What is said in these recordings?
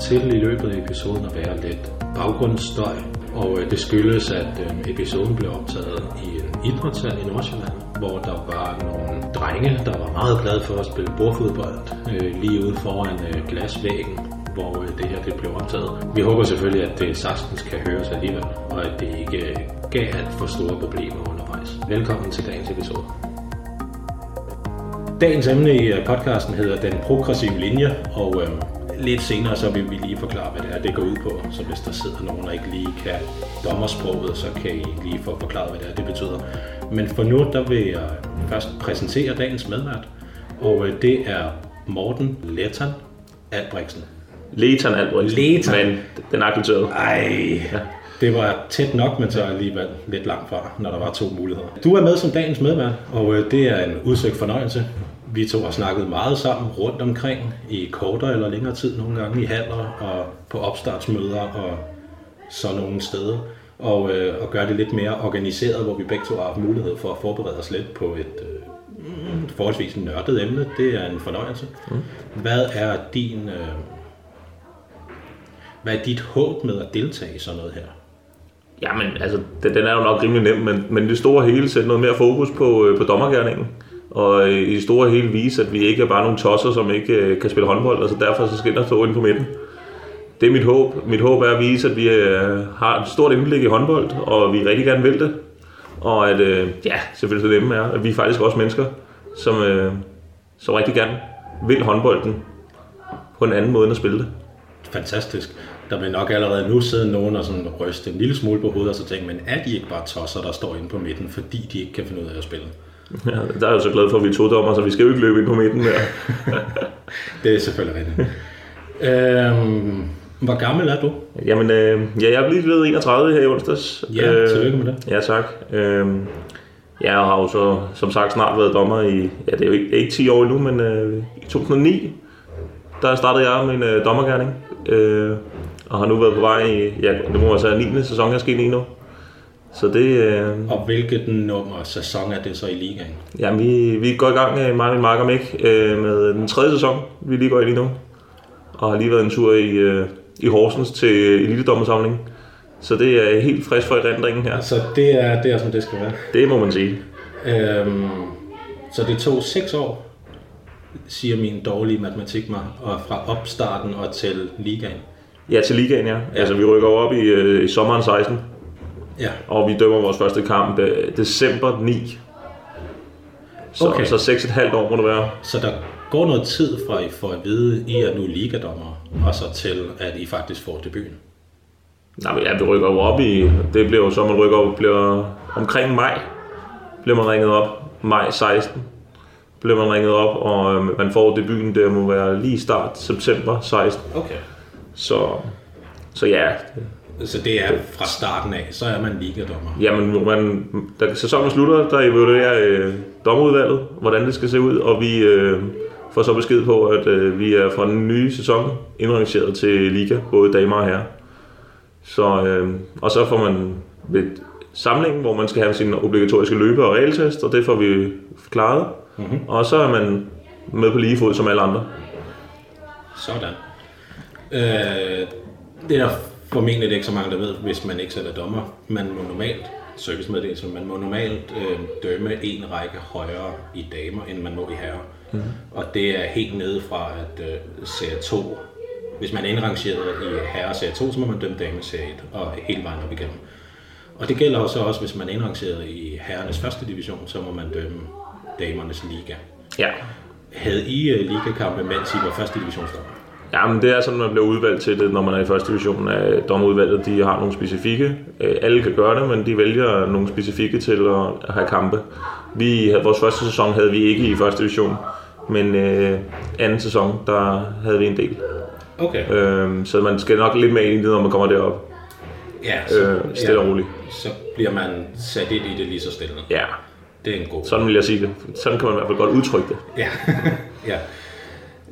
kommer til i løbet af episoden at være lidt baggrundsstøj, og øh, det skyldes, at øh, episoden blev optaget i en idrætshal i Nordsjælland, hvor der var nogle drenge, der var meget glade for at spille bordfodbold øh, lige ude foran glasvæggen, hvor det her det blev optaget. Vi håber selvfølgelig, at det sagtens kan høres alligevel, og at det ikke gav alt for store problemer undervejs. Velkommen til dagens episode. Dagens emne i podcasten hedder Den progressive linje, og øh, lidt senere så vil vi lige forklare, hvad det er, det går ud på. Så hvis der sidder nogen, der ikke lige kan dommersproget, så kan I lige få forklaret, hvad det er, det betyder. Men for nu, der vil jeg først præsentere dagens medvært, og øh, det er Morten Letan Albrechtsen. Letan Albrechtsen, Letan. men den accepterede. Ej, ja. Det var tæt nok, men så alligevel lidt langt fra, når der var to muligheder. Du er med som dagens medvært, og øh, det er en udsøgt fornøjelse. Vi to har snakket meget sammen rundt omkring i kortere eller længere tid, nogle gange i haller og på opstartsmøder og sådan nogle steder. Og, øh, og gøre det lidt mere organiseret, hvor vi begge to har haft mulighed for at forberede os lidt på et øh, forholdsvis nørdet emne. Det er en fornøjelse. Mm. Hvad er din... Øh, hvad er dit håb med at deltage i sådan noget her? Jamen, altså, den, den er jo nok rimelig nem, men, men det store hele sætter noget mere fokus på, øh, på dommergærningen. Og i det store hele vise, at vi ikke er bare nogle tosser, som ikke øh, kan spille håndbold. Altså derfor så skal der stå inde på midten. Det er mit håb. Mit håb er at vise, at vi øh, har et stort indblik i håndbold, og vi rigtig gerne vil det. Og at, øh, ja, selvfølgelig det nemme er, at vi er faktisk også mennesker, som, som rigtig gerne vil håndbolden på en anden måde end at spille det. Fantastisk der vil nok allerede nu sidde nogen og sådan ryste en lille smule på hovedet og så tænke, men er de ikke bare tosser, der står inde på midten, fordi de ikke kan finde ud af at spille? Ja, der er jeg så glad for, at vi er to dommer, så vi skal jo ikke løbe ind på midten der. det er selvfølgelig rigtigt. øhm, hvor gammel er du? Jamen, øh, ja, jeg er lige blevet 31 her i onsdags. Ja, øh, tillykke med det. Ja, tak. Øh, jeg har jo så, som sagt, snart været dommer i, ja, det er jo ikke, ikke 10 år endnu, men øh, i 2009, der startede jeg min øh, dommergærning. Øh, og har nu været på vej i, ja, det må være 9. sæson, jeg skal ind i nu. Så det, øh... Og hvilket nummer sæson er det så i ligaen? Ja, vi, vi går i gang med mig og Mark og Mik øh, med den tredje sæson, vi lige går ind i nu. Og har lige været en tur i, øh, i Horsens til elitedommersamling. Så det er helt frisk for erindringen her. Så det er, det er som det skal være? Det må man sige. Øhm, så det tog seks år, siger min dårlige matematik mig, og fra opstarten og til ligaen? Ja, til ligaen, ja. ja. Altså, vi rykker op i, øh, i sommeren 16. Ja. Og vi dømmer vores første kamp øh, december 9. Så, okay. så 6,5 år må det være. Så der går noget tid fra I får at vide, I er nu ligadommer, og så til, at I faktisk får debuten? Nej, men ja, vi rykker jo op i, det bliver jo så, man rykker op, bliver omkring maj, bliver man ringet op, maj 16, bliver man ringet op, og øh, man får debuten, det må være lige start september 16. Okay. Så, så ja. Så det er fra starten af, så er man ligadommer? Jamen, man, da sæsonen slutter, der evaluerer øh, dommerudvalget, hvordan det skal se ud, og vi øh, får så besked på, at øh, vi er fra den nye sæson indrangeret til liga, både damer og herrer. Så, øh, og så får man ved samlingen, hvor man skal have sin obligatoriske løbe- og regeltest, og det får vi klaret. Mm-hmm. Og så er man med på lige fod som alle andre. Sådan. Øh, det er formentlig ikke så mange, der ved, hvis man ikke selv er dommer. Man må normalt, servicemeddelelse, man må normalt øh, dømme en række højere i damer, end man må i herrer. Mm. Og det er helt nede fra, at øh, serie 2, hvis man er indrangeret i herre serie 2, så må man dømme dame serie 1, og hele vejen op igennem. Og det gælder også, også hvis man er indrangeret i herrenes første division, så må man dømme damernes liga. Ja. Havde I uh, ligakampe, mens I var første divisionsdommer? Ja, men det er sådan, man bliver udvalgt til det, når man er i første division af dommerudvalget. De har nogle specifikke. Øh, alle kan gøre det, men de vælger nogle specifikke til at have kampe. Vi vores første sæson havde vi ikke i første division, men øh, anden sæson, der havde vi en del. Okay. Øh, så man skal nok lidt med ind i det, når man kommer derop. Ja, så, øh, stille ja, og roligt. Så bliver man sat ind i det lige så stille. Ja. Det er en god Sådan vil jeg sige det. Sådan kan man i hvert fald godt udtrykke det. Ja, ja.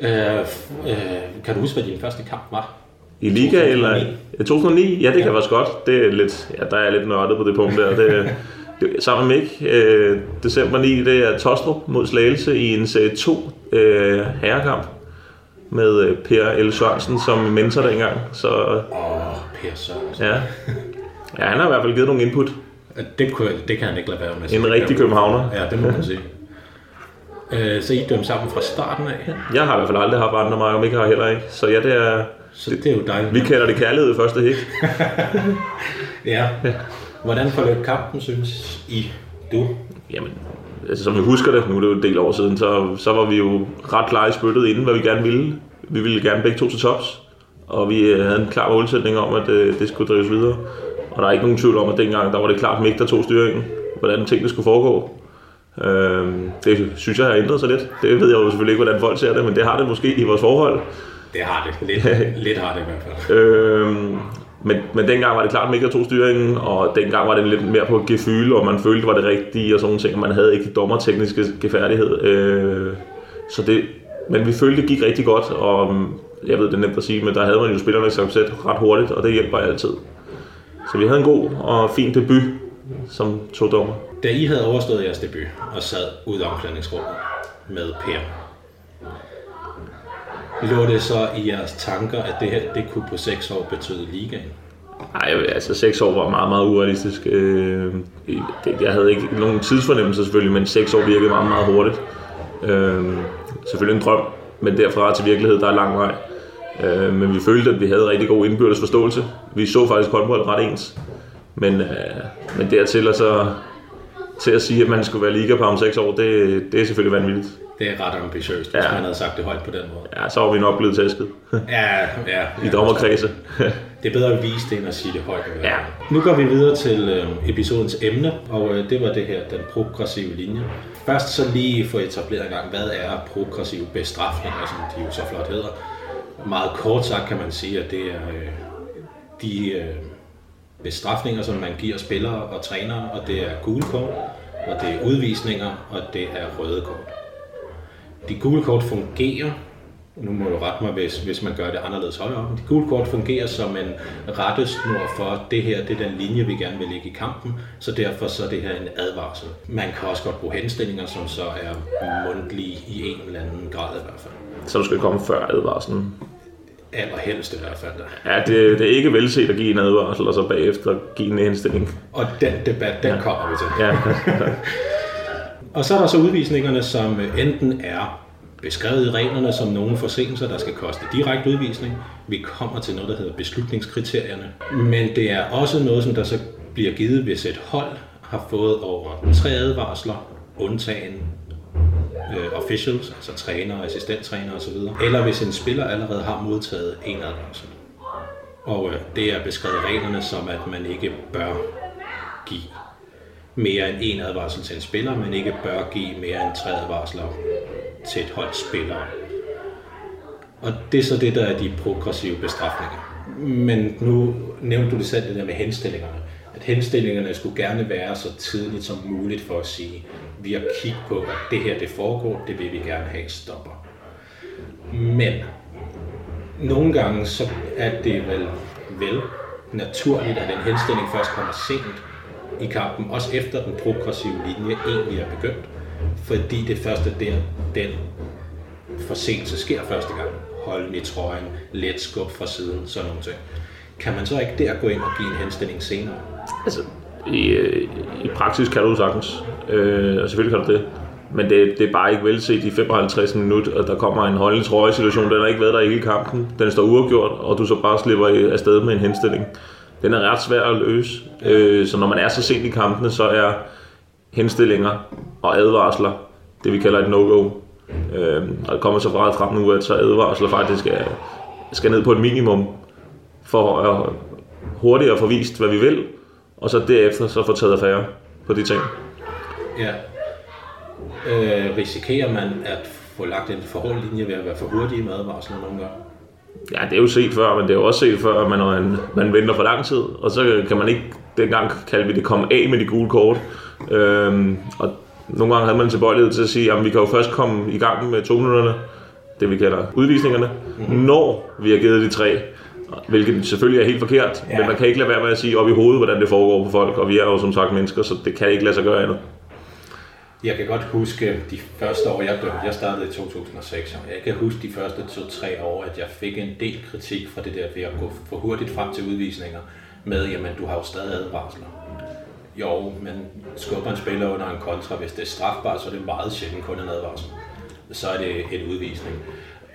Øh, øh, kan du huske, hvad din første kamp var? I Liga 2009? eller 2009? Ja, det ja. kan være godt. Det er lidt, ja, der er lidt nørdet på det punkt der. Det, det, sammen med Mik, øh, december 9, det er Tostrup mod Slagelse i en serie 2 øh, herrekamp. med øh, Per L. Sørensen som mentor dengang. Så Åh, Per Sørensen. ja. ja, han har i hvert fald givet nogle input. Det, kunne, det kan han ikke lade være med. En rigtig københavner. Ja, det må man sige. Øh, så I dømte sammen fra starten af. Jeg har i hvert fald aldrig haft andre, Mark, om ikke har heller ikke. Så ja, det er, Så det er jo dejligt. vi kalder det kærlighed i første hik. Ja. Hvordan forløb kampen, synes I? Du? Jamen, altså, som jeg husker det, nu er det jo en del år siden, så, så var vi jo ret klare i spyttet inden, hvad vi gerne ville. Vi ville gerne begge to til tops, og vi øh, havde en klar målsætning om, at øh, det skulle drives videre. Og der er ikke nogen tvivl om, at dengang der var det klart Mik, der tog styringen, hvordan tingene skulle foregå. Øhm, det synes jeg har ændret sig lidt. Det ved jeg jo selvfølgelig ikke, hvordan folk ser det, men det har det måske i vores forhold. Det har det. Lidt, lidt har det i hvert fald. Øhm, men, men dengang var det klart, at Mikkel tog styringen, og dengang var det lidt mere på gefyle, og man følte, var det rigtige, og sådan nogle ting, og man havde ikke de dommertekniske gefærdighed. Øh, så det, men vi følte, det gik rigtig godt, og mm, jeg ved, det er nemt at sige, men der havde man jo spillerne som sæt ret hurtigt, og det hjælper altid. Så vi havde en god og fin debut som to dommer. Da I havde overstået jeres debut og sad ud i omklædningsrummet med Per, lå det så i jeres tanker, at det her det kunne på seks år betyde ligaen? Nej, altså seks år var meget, meget urealistisk. Øh, det, jeg havde ikke nogen tidsfornemmelse selvfølgelig, men seks år virkede meget, meget hurtigt. Øh, selvfølgelig en drøm, men derfra til virkelighed, der er lang vej. Øh, men vi følte, at vi havde rigtig god indbyrdes forståelse. Vi så faktisk håndbold ret ens. Men, øh, men dertil og så til at sige, at man skulle være liga på om seks år, det, det er selvfølgelig vanvittigt. Det er ret ambitiøst, hvis Ja. man havde sagt det højt på den måde. Ja, så var vi nok blevet tæsket Ja, ja. i dommerkredse. Det er bedre at vise det, end at sige det højt. Ja. Nu går vi videre til øh, episodens emne, og øh, det var det her, den progressive linje. Først så lige få etableret en gang, hvad er progressive bestrafninger, som de jo så flot hedder. Meget kort sagt kan man sige, at det er øh, de øh, bestrafninger, som man giver spillere og trænere, og det er gule kort, og det er udvisninger, og det er røde kort. De gule kort fungerer, nu må du rette mig, hvis, hvis man gør det anderledes højere op. De gule kort fungerer som en rettesnor for, det her det er den linje, vi gerne vil lægge i kampen, så derfor så er det her en advarsel. Man kan også godt bruge henstillinger, som så er mundtlige i en eller anden grad i hvert fald. du skal komme før advarslen. Allerhelst i hvert fald. Ja, det, det er ikke velset at give en advarsel, og så bagefter give en henstilling. Og den debat, den ja. kommer vi til. Ja, Og så er der så udvisningerne, som enten er beskrevet i reglerne som nogle forseelser, der skal koste direkte udvisning. Vi kommer til noget, der hedder beslutningskriterierne. Men det er også noget, som der så bliver givet, hvis et hold har fået over tre advarsler, undtagen øh, officials, altså træner, assistenttræner osv. Eller hvis en spiller allerede har modtaget en advarsel. Og øh, det er beskrevet i reglerne som, at man ikke bør give mere end en advarsel til en spiller, men ikke bør give mere end tre advarsler til et hold spillere. Og det er så det, der er de progressive bestrafninger. Men nu nævnte du det selv, det der med henstillingerne. At henstillingerne skulle gerne være så tidligt som muligt for at sige, vi har kigget på, at det her det foregår, det vil vi gerne have stopper. Men nogle gange så er det vel vel naturligt, at en henstilling først kommer sent i kampen, også efter den progressive linje egentlig er begyndt, fordi det første der, den forseelse sker første gang. Holden i trøjen, let skub fra siden, sådan nogle ting. Kan man så ikke der gå ind og give en henstilling senere? altså, i, øh, i praksis kan du sagtens. Øh, og selvfølgelig kan du det. Men det, det er bare ikke velset i 55 minutter, og der kommer en holdende trøjesituation. Den har ikke været der i hele kampen. Den står uafgjort, og du så bare slipper afsted med en henstilling. Den er ret svær at løse. Øh, så når man er så sent i kampene, så er henstillinger og advarsler det, vi kalder et no-go. Øh, og det kommer så meget frem nu, at så advarsler faktisk er, skal ned på et minimum for at hurtigere få vist, hvad vi vil, og så derefter så få taget affære på de ting. Ja. Øh, risikerer man at få lagt en for linje ved at være for hurtig med advarsler nogle gange? Ja, det er jo set før, men det er jo også set før, at man, man, man venter for lang tid, og så kan man ikke, dengang kaldte vi det, komme af med de gule kort. Øhm, og nogle gange havde man tilbøjelighed til at sige, at vi kan jo først komme i gang med to minutterne, det vi kalder udvisningerne, mm-hmm. når vi har givet de tre. Hvilket selvfølgelig er helt forkert, ja. Men man kan ikke lade være med at sige op i hovedet, hvordan det foregår på folk, og vi er jo som sagt mennesker, så det kan ikke lade sig gøre andet. Jeg kan godt huske de første år, jeg dømte. Jeg startede i 2006, og jeg kan huske de første to-tre år, at jeg fik en del kritik fra det der ved at gå for hurtigt frem til udvisninger med, jamen du har jo stadig advarsler. Jo, men skubber en spiller under en kontra, hvis det er strafbart, så er det meget sjældent kun en advarsel. Så er det en udvisning.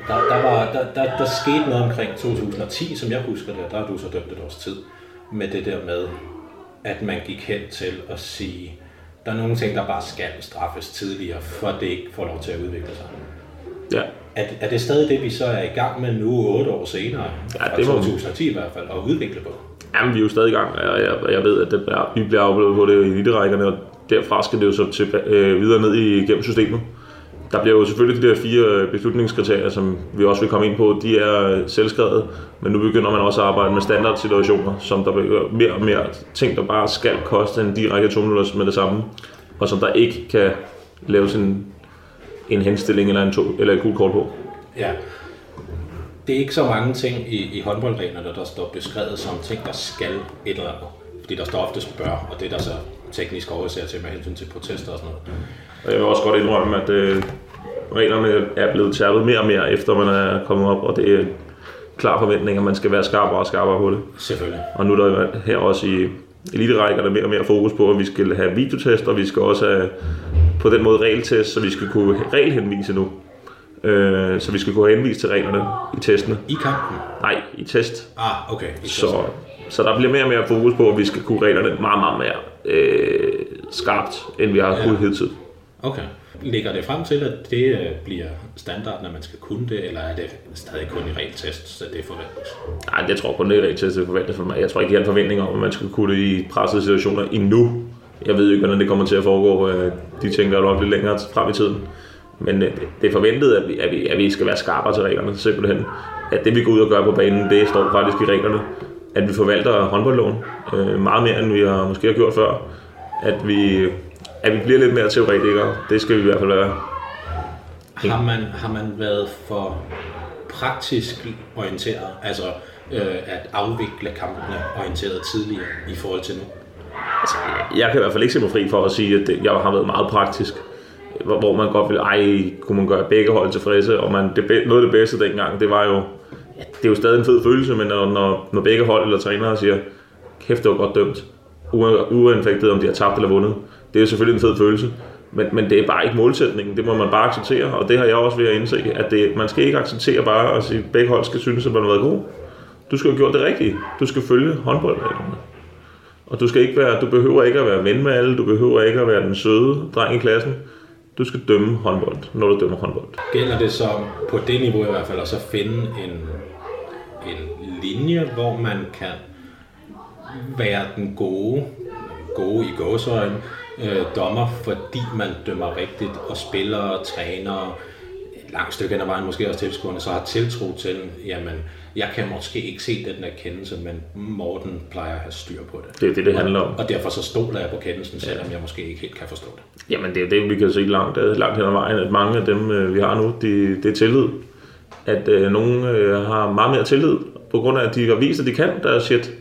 Der, der, var, der, der, der skete noget omkring 2010, som jeg husker det, der har du så dømt et års tid, med det der med, at man gik hen til at sige, der er nogle ting, der bare skal straffes tidligere, for det ikke får lov til at udvikle sig. Ja. Er, er det stadig det, vi så er i gang med nu, otte år senere, Ja, det må- 2010 i hvert fald, at udvikle på? Jamen, vi er jo stadig i gang, og jeg, jeg ved, at det er, vi bliver aflevet på det i eliterækkerne, og derfra skal det jo så til, øh, videre ned i, gennem systemet. Der bliver jo selvfølgelig de der fire øh, beslutningskriterier, som vi også vil komme ind på, de er øh, selvskrevet, men nu begynder man også at arbejde med standardsituationer, som der bliver mere og mere ting, der bare skal koste en direkte to minutter med det samme, og som der ikke kan laves en, en henstilling eller, en to, eller et gult kort på. Ja. Det er ikke så mange ting i, i håndboldreglerne, der står beskrevet som ting, der skal et eller andet. Fordi der står ofte bør, og det er der så teknisk overser til med hensyn til protester og sådan noget. Og jeg vil også godt indrømme, at øh, reglerne er blevet tærpet mere og mere, efter man er kommet op, og det er klar forventning, at man skal være skarpere og skarpere på det. Selvfølgelig. Og nu er der her også i eliterækker, der er mere og mere fokus på, at vi skal have videotest, og vi skal også have på den måde regeltest, så vi skal kunne regelhenvise nu. Øh, så vi skal kunne henvise til reglerne i testene. I kampen? Nej, i test. Ah, okay. I Så, så der bliver mere og mere fokus på, at vi skal kunne reglerne meget, meget mere øh, skarpt, end vi har kunnet hidtil. Okay. Ligger det frem til, at det øh, bliver standard, når man skal kunne det, eller er det stadig kun i regeltest, så det forventes? Nej, det tror jeg kun, det er rigtigt til at forvente for mig. Jeg tror ikke, jeg har en forventning om, at man skal kunne det i pressede situationer endnu. Jeg ved ikke, hvordan det kommer til at foregå. øh, De ting, der er nok lidt længere frem i tiden. Men øh, det er forventet, at vi, at vi, at vi skal være skarpere til reglerne, simpelthen. At det, vi går ud og gør på banen, det står faktisk i reglerne. At vi forvalter håndboldloven øh, meget mere, end vi har måske har gjort før. At vi, at vi bliver lidt mere teoretikere. Det skal vi i hvert fald være. Har man, har man været for praktisk orienteret, altså øh, at afvikle kampene orienteret tidligere i forhold til nu? Altså, jeg kan i hvert fald ikke se mig fri for at sige, at det, jeg har været meget praktisk. Hvor, hvor man godt vil, ej, kunne man gøre begge hold tilfredse, og man, det, noget af det bedste dengang, det var jo, det er jo stadig en fed følelse, men når, når, når begge hold eller trænere siger, kæft, det var godt dømt, uanfægtet om de har tabt eller vundet, det er jo selvfølgelig en fed følelse. Men, men det er bare ikke målsætningen, det må man bare acceptere, og det har jeg også ved at indse, at det, man skal ikke acceptere bare at sige, at begge hold skal synes, at man har været god. Du skal have gjort det rigtige. Du skal følge håndboldreglerne. Og du skal ikke være, du behøver ikke at være ven med alle, du behøver ikke at være den søde dreng i klassen. Du skal dømme håndbold, når du dømmer håndbold. Gælder det så på det niveau i hvert fald at så finde en, en linje, hvor man kan være den gode, gode i gåsøjne, øh, dommer, fordi man dømmer rigtigt, og spillere, trænere, et langt stykke hen ad vejen, måske også tilskuerne, så har tiltro til, jamen, jeg kan måske ikke se den der kendelse, men Morten plejer at have styr på det. Det er det, det handler om. Og derfor så stoler jeg på kendelsen, selvom jeg måske ikke helt kan forstå det. Jamen, det er det, vi kan se langt, langt hen ad vejen, at mange af dem, øh, vi har nu, de, det er tillid. At øh, nogen øh, har meget mere tillid, på grund af, at de har vist, at de kan deres shit.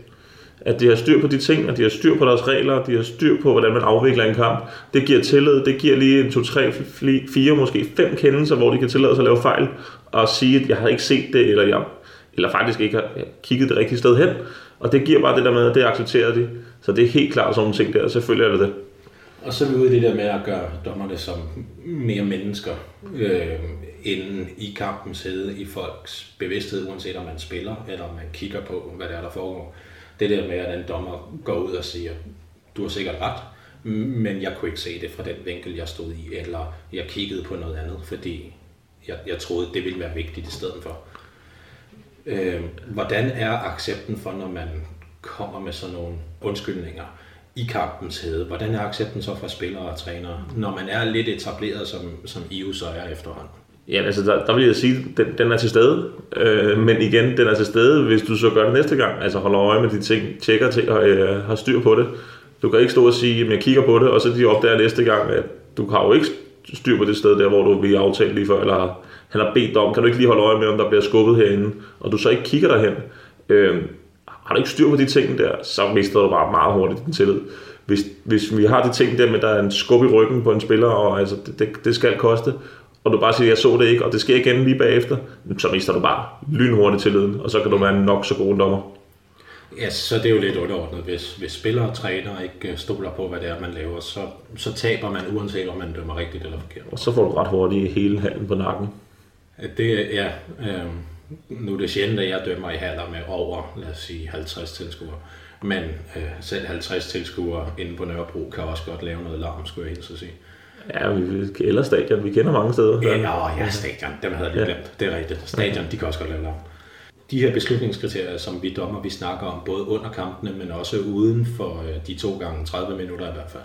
At de har styr på de ting, at de har styr på deres regler, de har styr på, hvordan man afvikler en kamp. Det giver tillid, det giver lige en, to, tre, fli- fire, måske fem kendelser, hvor de kan tillade sig at lave fejl, og sige, at jeg har ikke set det, eller jeg eller faktisk ikke har kigget det rigtige sted hen. Og det giver bare det der med, at det accepterer de. Så det er helt klart sådan nogle ting der, selvfølgelig er det det. Og så er vi ude i det der med at gøre dommerne som mere mennesker øh, inden i kampens sidde i folks bevidsthed, uanset om man spiller eller om man kigger på, hvad der er, der foregår. Det der med, at en dommer går ud og siger, du har sikkert ret, men jeg kunne ikke se det fra den vinkel, jeg stod i, eller jeg kiggede på noget andet, fordi jeg, jeg troede, det ville være vigtigt i stedet for. Øh, hvordan er accepten for, når man kommer med sådan nogle undskyldninger i kampens hede? Hvordan er accepten så fra spillere og trænere, når man er lidt etableret, som, som EU så er efterhånden? Ja, altså der, der vil jeg sige, den, den er til stede. Øh, men igen, den er til stede, hvis du så gør det næste gang. Altså holder øje med de ting, tjekker ting og øh, har styr på det. Du kan ikke stå og sige, at jeg kigger på det, og så de opdager næste gang, at du har jo ikke styr på det sted der, hvor du vil aftale lige før, eller han har bedt dig om, kan du ikke lige holde øje med, om der bliver skubbet herinde, og du så ikke kigger derhen. Øh, har du ikke styr på de ting der, så mister du bare meget hurtigt din tillid. hvis, hvis vi har de ting der med, at der er en skub i ryggen på en spiller, og altså, det, det, det skal koste, og du bare siger, jeg så det ikke, og det sker igen lige bagefter, så mister du bare lynhurtigt tilliden, og så kan du være nok så god dommer. Ja, så det er jo lidt underordnet. Hvis, hvis spillere og træner ikke øh, stoler på, hvad det er, man laver, så, så taber man, uanset om man dømmer rigtigt eller forkert. Og så får du ret hurtigt hele halen på nakken. Det, ja, øh, nu er det sjældent, at jeg dømmer i haller med over, lad os sige, 50 tilskuere. Men øh, selv 50 tilskuere inde på Nørrebro kan også godt lave noget larm, skulle jeg hilse at sige. Ja, vi, eller stadion, vi kender mange steder. Ja, ja, ja stadion, dem havde jeg lige glemt. Det er rigtigt. Stadion, de kan også godt lave larm. De her beslutningskriterier, som vi dommer, vi snakker om, både under kampene, men også uden for øh, de to gange 30 minutter i hvert fald.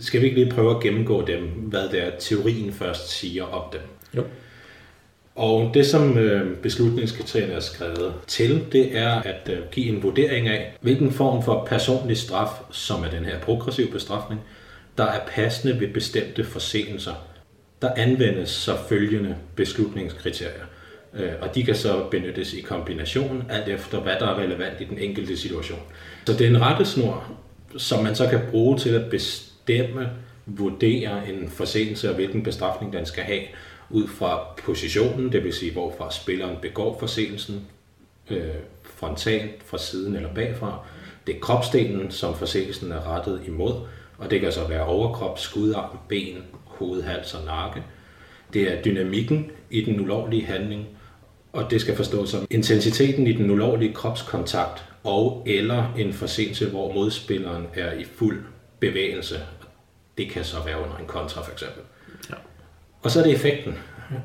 Skal vi ikke lige prøve at gennemgå dem, hvad det er, teorien først siger om dem? Jo. Og det, som øh, beslutningskriterierne er skrevet til, det er at øh, give en vurdering af, hvilken form for personlig straf, som er den her progressiv bestrafning, der er passende ved bestemte forseelser. Der anvendes så følgende beslutningskriterier, øh, og de kan så benyttes i kombination, alt efter hvad der er relevant i den enkelte situation. Så det er en rettesnor, som man så kan bruge til at bestemme, vurdere en forseelse og hvilken bestrafning den skal have, ud fra positionen, det vil sige hvorfra spilleren begår forseelsen, øh, frontalt, fra siden eller bagfra. Det er kropsdelen, som forseelsen er rettet imod, og det kan så være overkrop, skudarm, ben, hoved, hals og nakke. Det er dynamikken i den ulovlige handling, og det skal forstås som intensiteten i den ulovlige kropskontakt og eller en forseelse, hvor modspilleren er i fuld bevægelse. Det kan så være under en kontra for eksempel. Ja. Og så er det effekten,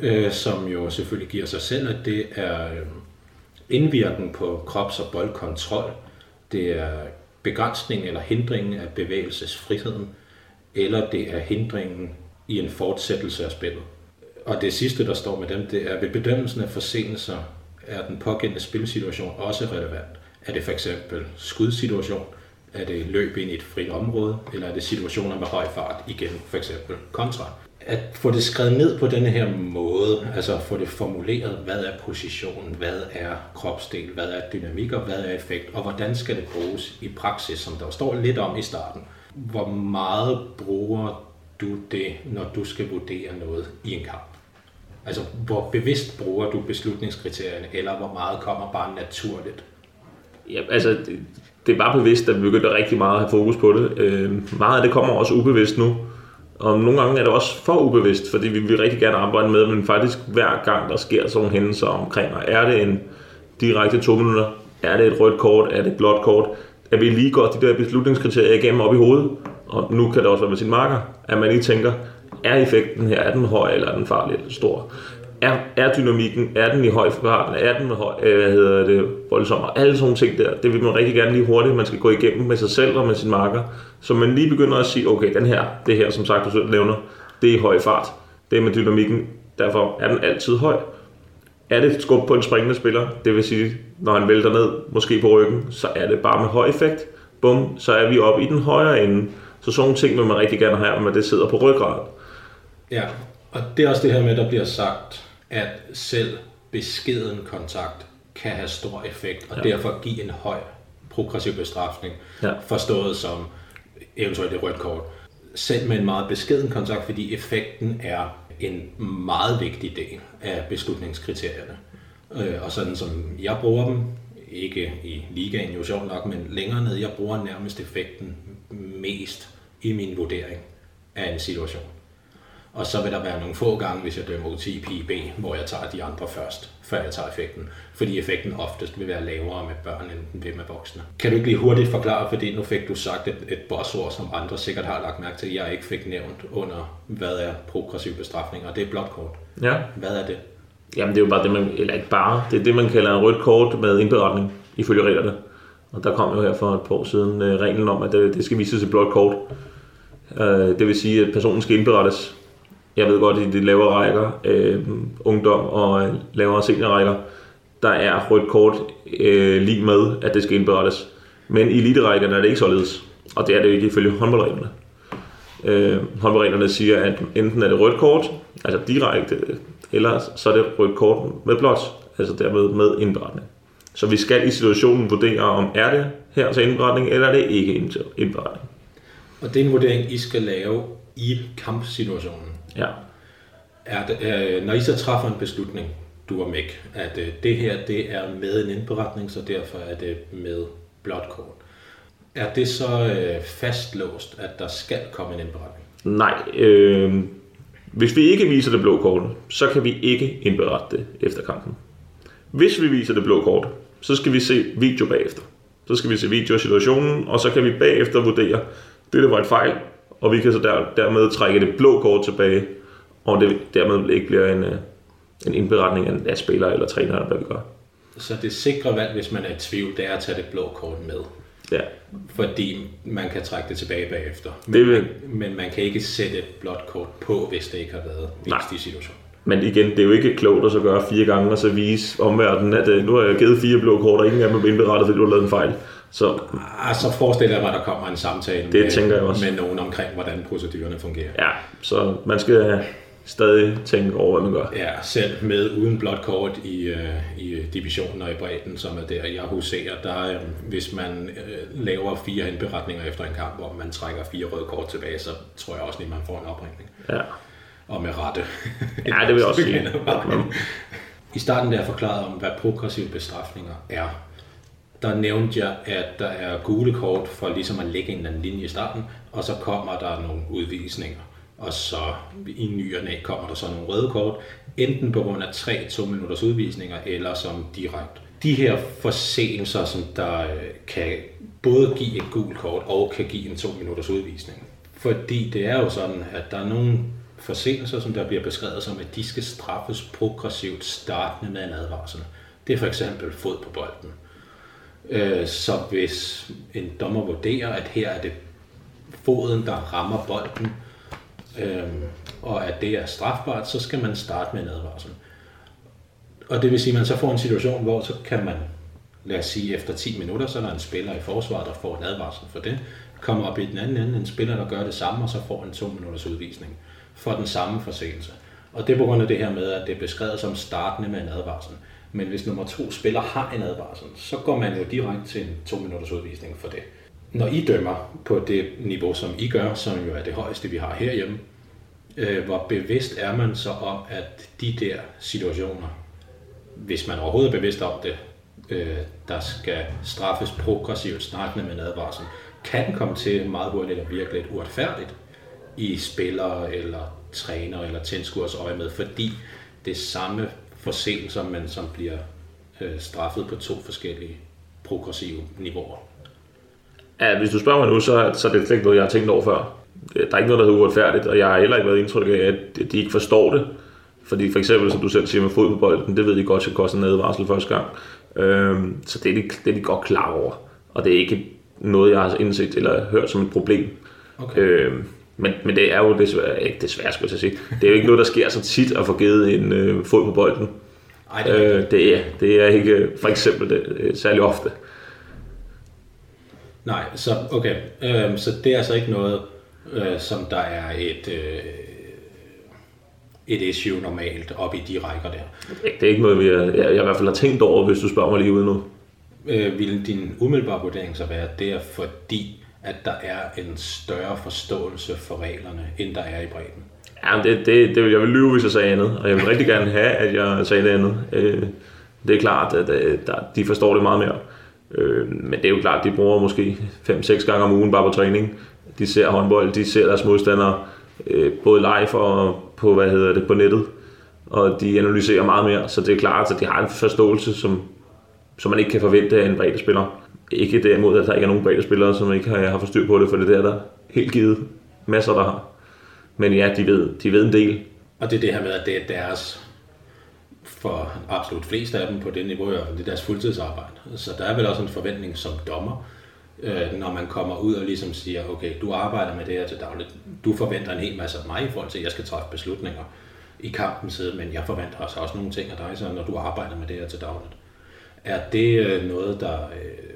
øh, som jo selvfølgelig giver sig selv, at det er øh, indvirken på krops- og boldkontrol. Det er begrænsning eller hindringen af bevægelsesfriheden, eller det er hindringen i en fortsættelse af spillet. Og det sidste, der står med dem, det er ved bedømmelsen af forsenelser, er den pågældende spilsituation også relevant. Er det for eksempel skudsituation, er det løb ind i et frit område, eller er det situationer med høj fart, igen for eksempel kontra at få det skrevet ned på denne her måde, altså få det formuleret, hvad er positionen, hvad er kropsdel, hvad er dynamik og hvad er effekt, og hvordan skal det bruges i praksis, som der står lidt om i starten. Hvor meget bruger du det, når du skal vurdere noget i en kamp? Altså, hvor bevidst bruger du beslutningskriterierne, eller hvor meget kommer bare naturligt? Ja, altså, det, det er bare bevidst, at vi begyndte rigtig meget at have fokus på det. Øh, meget af det kommer også ubevidst nu. Og nogle gange er det også for ubevidst, fordi vi vil rigtig gerne arbejde med, men faktisk hver gang der sker sådan nogle hændelser omkring, og er det en direkte to minutter, er det et rødt kort, er det et blåt kort, at vi lige går de der beslutningskriterier igennem op i hovedet, og nu kan det også være med sin marker, at man lige tænker, er effekten her, er den høj eller er den farlig eller stor? er, er dynamikken, er den i høj fart, er den høj, øh, hvad hedder det, voldsom, og alle sådan ting der, det vil man rigtig gerne lige hurtigt, man skal gå igennem med sig selv og med sin marker, så man lige begynder at sige, okay, den her, det her, som sagt, du selv nævner, det er i høj fart, det er med dynamikken, derfor er den altid høj. Er det et skub på en springende spiller, det vil sige, når han vælter ned, måske på ryggen, så er det bare med høj effekt. Bum, så er vi oppe i den højre ende. Så sådan nogle ting vil man rigtig gerne have, men det sidder på ryggraden. Ja, og det er også det her med, der bliver sagt, at selv beskeden kontakt kan have stor effekt, og ja. derfor give en høj progressiv bestrafning, ja. forstået som eventuelt et rødt kort. Selv med en meget beskeden kontakt, fordi effekten er en meget vigtig del af beslutningskriterierne. Øh, og sådan som jeg bruger dem, ikke i ligaen jo sjovt nok, men længere ned, jeg bruger nærmest effekten mest i min vurdering af en situation. Og så vil der være nogle få gange, hvis jeg dømmer UTP B, hvor jeg tager de andre først, før jeg tager effekten. Fordi effekten oftest vil være lavere med børn, end den vil med voksne. Kan du ikke lige hurtigt forklare, fordi nu fik du sagt et, et bossord, som andre sikkert har lagt mærke til, at jeg ikke fik nævnt under, hvad er progressiv bestrafning, og det er blåt kort. Ja. Hvad er det? Jamen det er jo bare det, man, eller ikke bare, det er det, man kalder en rødt kort med indberetning, ifølge reglerne. Og der kom jo her for et par år siden uh, reglen om, at det, det skal vises et blåt kort. Uh, det vil sige, at personen skal indberettes jeg ved godt, i de lavere rækker, øh, ungdom og øh, lavere seniorrækker, der er rødt kort øh, lige med, at det skal indberettes. Men i eliterækkerne er det ikke således, og det er det ikke ifølge håndboldreglerne. Øh, håndboldreglerne siger, at enten er det rødt kort, altså direkte, eller så er det rødt kort med blåt, altså dermed med indberetning. Så vi skal i situationen vurdere, om er det her til indberetning, eller er det ikke indberetning. Og det er en vurdering, I skal lave i kampsituationen. Ja. Er det, øh, når I så træffer en beslutning, du og Mæk, at øh, det her det er med en indberetning, så derfor er det med blåt kort. Er det så øh, fastlåst, at der skal komme en indberetning? Nej, øh, hvis vi ikke viser det blå kort, så kan vi ikke indberette det efter kampen. Hvis vi viser det blå kort, så skal vi se video bagefter. Så skal vi se video af situationen, og så kan vi bagefter vurdere, det der var et fejl, og vi kan så der, dermed trække det blå kort tilbage, og det dermed ikke bliver en, øh, en indberetning af, af spiller eller træner, eller hvad vi gør. Så det sikre valg, hvis man er i tvivl, det er at tage det blå kort med. Ja, Fordi man kan trække det tilbage bagefter. Det vil- Men man kan ikke sætte et blåt kort på, hvis det ikke har været vist i situationen. men igen, det er jo ikke klogt at så gøre fire gange, og så vise omverdenen, at øh, nu har jeg givet fire blå kort, og ingen af dem er indberettet, fordi du har lavet en fejl. Så Ah, så forestiller jeg mig, at der kommer en samtale Det med, tænker jeg også. med nogen omkring, hvordan procedurerne fungerer. ja, så man skal stadig tænke over, hvad man gør. Ja, selv med uden blåt kort i, øh, i divisionen og i bredden, som er der, jeg huserer, der øh, hvis man øh, laver fire indberetninger efter en kamp, hvor man trækker fire røde kort tilbage, så tror jeg også lige, man får en opringning. Ja. Og med rette. Ja, det vil jeg også sige. I starten der forklarede om, hvad progressive bestrafninger er. Der nævnte jeg, at der er gule kort for ligesom at lægge en eller anden linje i starten, og så kommer der nogle udvisninger. Og så i nyerne kommer der så nogle røde kort, enten på grund af tre to minutters udvisninger, eller som direkte. De her forseelser, som der øh, kan både give et gult kort og kan give en 2 minutters udvisning. Fordi det er jo sådan, at der er nogle forseelser, som der bliver beskrevet som, at de skal straffes progressivt startende med en advarsel. Det er for eksempel fod på bolden. Øh, Så hvis en dommer vurderer, at her er det foden, der rammer bolden, øh, og at det er strafbart, så skal man starte med en advarsel. Og det vil sige, at man så får en situation, hvor så kan man, lad os sige, efter 10 minutter, så er der en spiller i forsvaret, der får en advarsel for det, kommer op i den anden ende, en spiller, der gør det samme, og så får en 2 minutters udvisning for den samme forseelse. Og det er på grund af det her med, at det er beskrevet som startende med en advarsel. Men hvis nummer to spiller har en advarsel, så går man jo direkte til en to minutters udvisning for det. Når I dømmer på det niveau, som I gør, som jo er det højeste, vi har herhjemme, øh, hvor bevidst er man så om, at de der situationer, hvis man overhovedet er bevidst om det, øh, der skal straffes progressivt startende med en advarsel, kan komme til meget hurtigt at virke lidt uretfærdigt i spillere eller træner eller tilskuers øje med, fordi det samme forseelser, men som bliver øh, straffet på to forskellige progressive niveauer. Ja, hvis du spørger mig nu, så, så er det slet ikke noget, jeg har tænkt over før. Der er ikke noget, der hedder uretfærdigt, og jeg har heller ikke været indtryk af, at de ikke forstår det. Fordi for eksempel, som du selv siger med fod på bolden, det ved de godt, skal koste en advarsel første gang. Øhm, så det er, de, det er de godt klar over. Og det er ikke noget, jeg har indset eller hørt som et problem. Okay. Øhm, men, men det er jo desværre, ikke desværre skulle jeg sige, det er jo ikke noget, der sker så tit at få givet en øh, fod på bolden. Ej, det er Øh, det, er, det er ikke øh, for eksempel det, øh, særlig ofte. Nej, så okay. Øhm, så det er altså ikke noget, øh, som der er et, øh, et issue normalt op i de rækker der. Det er ikke noget, vi er, jeg, jeg i hvert fald har tænkt over, hvis du spørger mig lige ude nu. Øh, vil din umiddelbare vurdering så være, at det er fordi, at der er en større forståelse for reglerne, end der er i bredden? Ja, det, det, det jeg vil lyve, hvis jeg sagde andet, og jeg vil rigtig gerne have, at jeg sagde det andet. Øh, det er klart, at øh, der, de forstår det meget mere. Øh, men det er jo klart, at de bruger måske 5-6 gange om ugen bare på træning. De ser håndbold, de ser deres modstandere øh, både live og på, hvad hedder det, på nettet. Og de analyserer meget mere, så det er klart, at de har en forståelse, som, som man ikke kan forvente af en breddespiller. Ikke derimod, at der ikke er nogen breddespillere, som ikke har, har forstyr på det, for det er der, der helt givet masser, der har. Men ja, de ved, de ved en del. Og det er det her med, at det er deres, for absolut flest af dem på det niveau, i hvert fald, det er deres fuldtidsarbejde. Så der er vel også en forventning som dommer, øh, når man kommer ud og ligesom siger, okay, du arbejder med det her til dagligt. Du forventer en hel masse af mig i forhold til, at jeg skal træffe beslutninger i kampens side, men jeg forventer altså også nogle ting af dig, så når du arbejder med det her til dagligt. Er det øh, noget, der øh,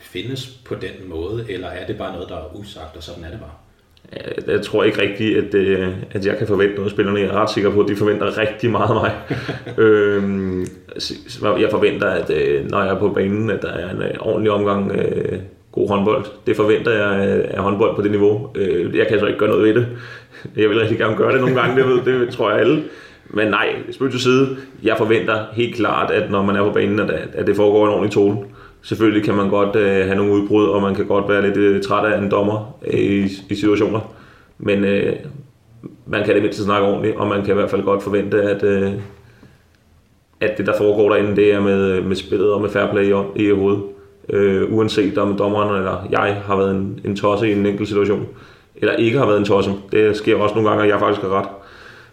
findes på den måde, eller er det bare noget, der er usagt, og sådan er det bare? Jeg, jeg tror ikke rigtigt, at, øh, at jeg kan forvente noget af spillerne. Jeg er ret sikker på, at de forventer rigtig meget af mig. øhm, jeg forventer, at øh, når jeg er på banen, at der er en øh, ordentlig omgang øh, god håndbold. Det forventer jeg af håndbold på det niveau. Øh, jeg kan så ikke gøre noget ved det. Jeg vil rigtig gerne gøre det nogle gange, det, ved, det tror jeg alle. Men nej, spil til side. Jeg forventer helt klart, at når man er på banen, at, at det foregår en ordentlig tone. Selvfølgelig kan man godt øh, have nogle udbrud, og man kan godt være lidt øh, træt af en dommer øh, i, i situationer. Men øh, man kan det mindste snakke ordentligt, og man kan i hvert fald godt forvente, at, øh, at det, der foregår derinde, det er med, øh, med spillet og med fair play i, i hovedet. Øh, uanset om dommeren eller jeg har været en, en tosse i en enkelt situation, eller ikke har været en tosse. Det sker også nogle gange, at jeg faktisk har ret.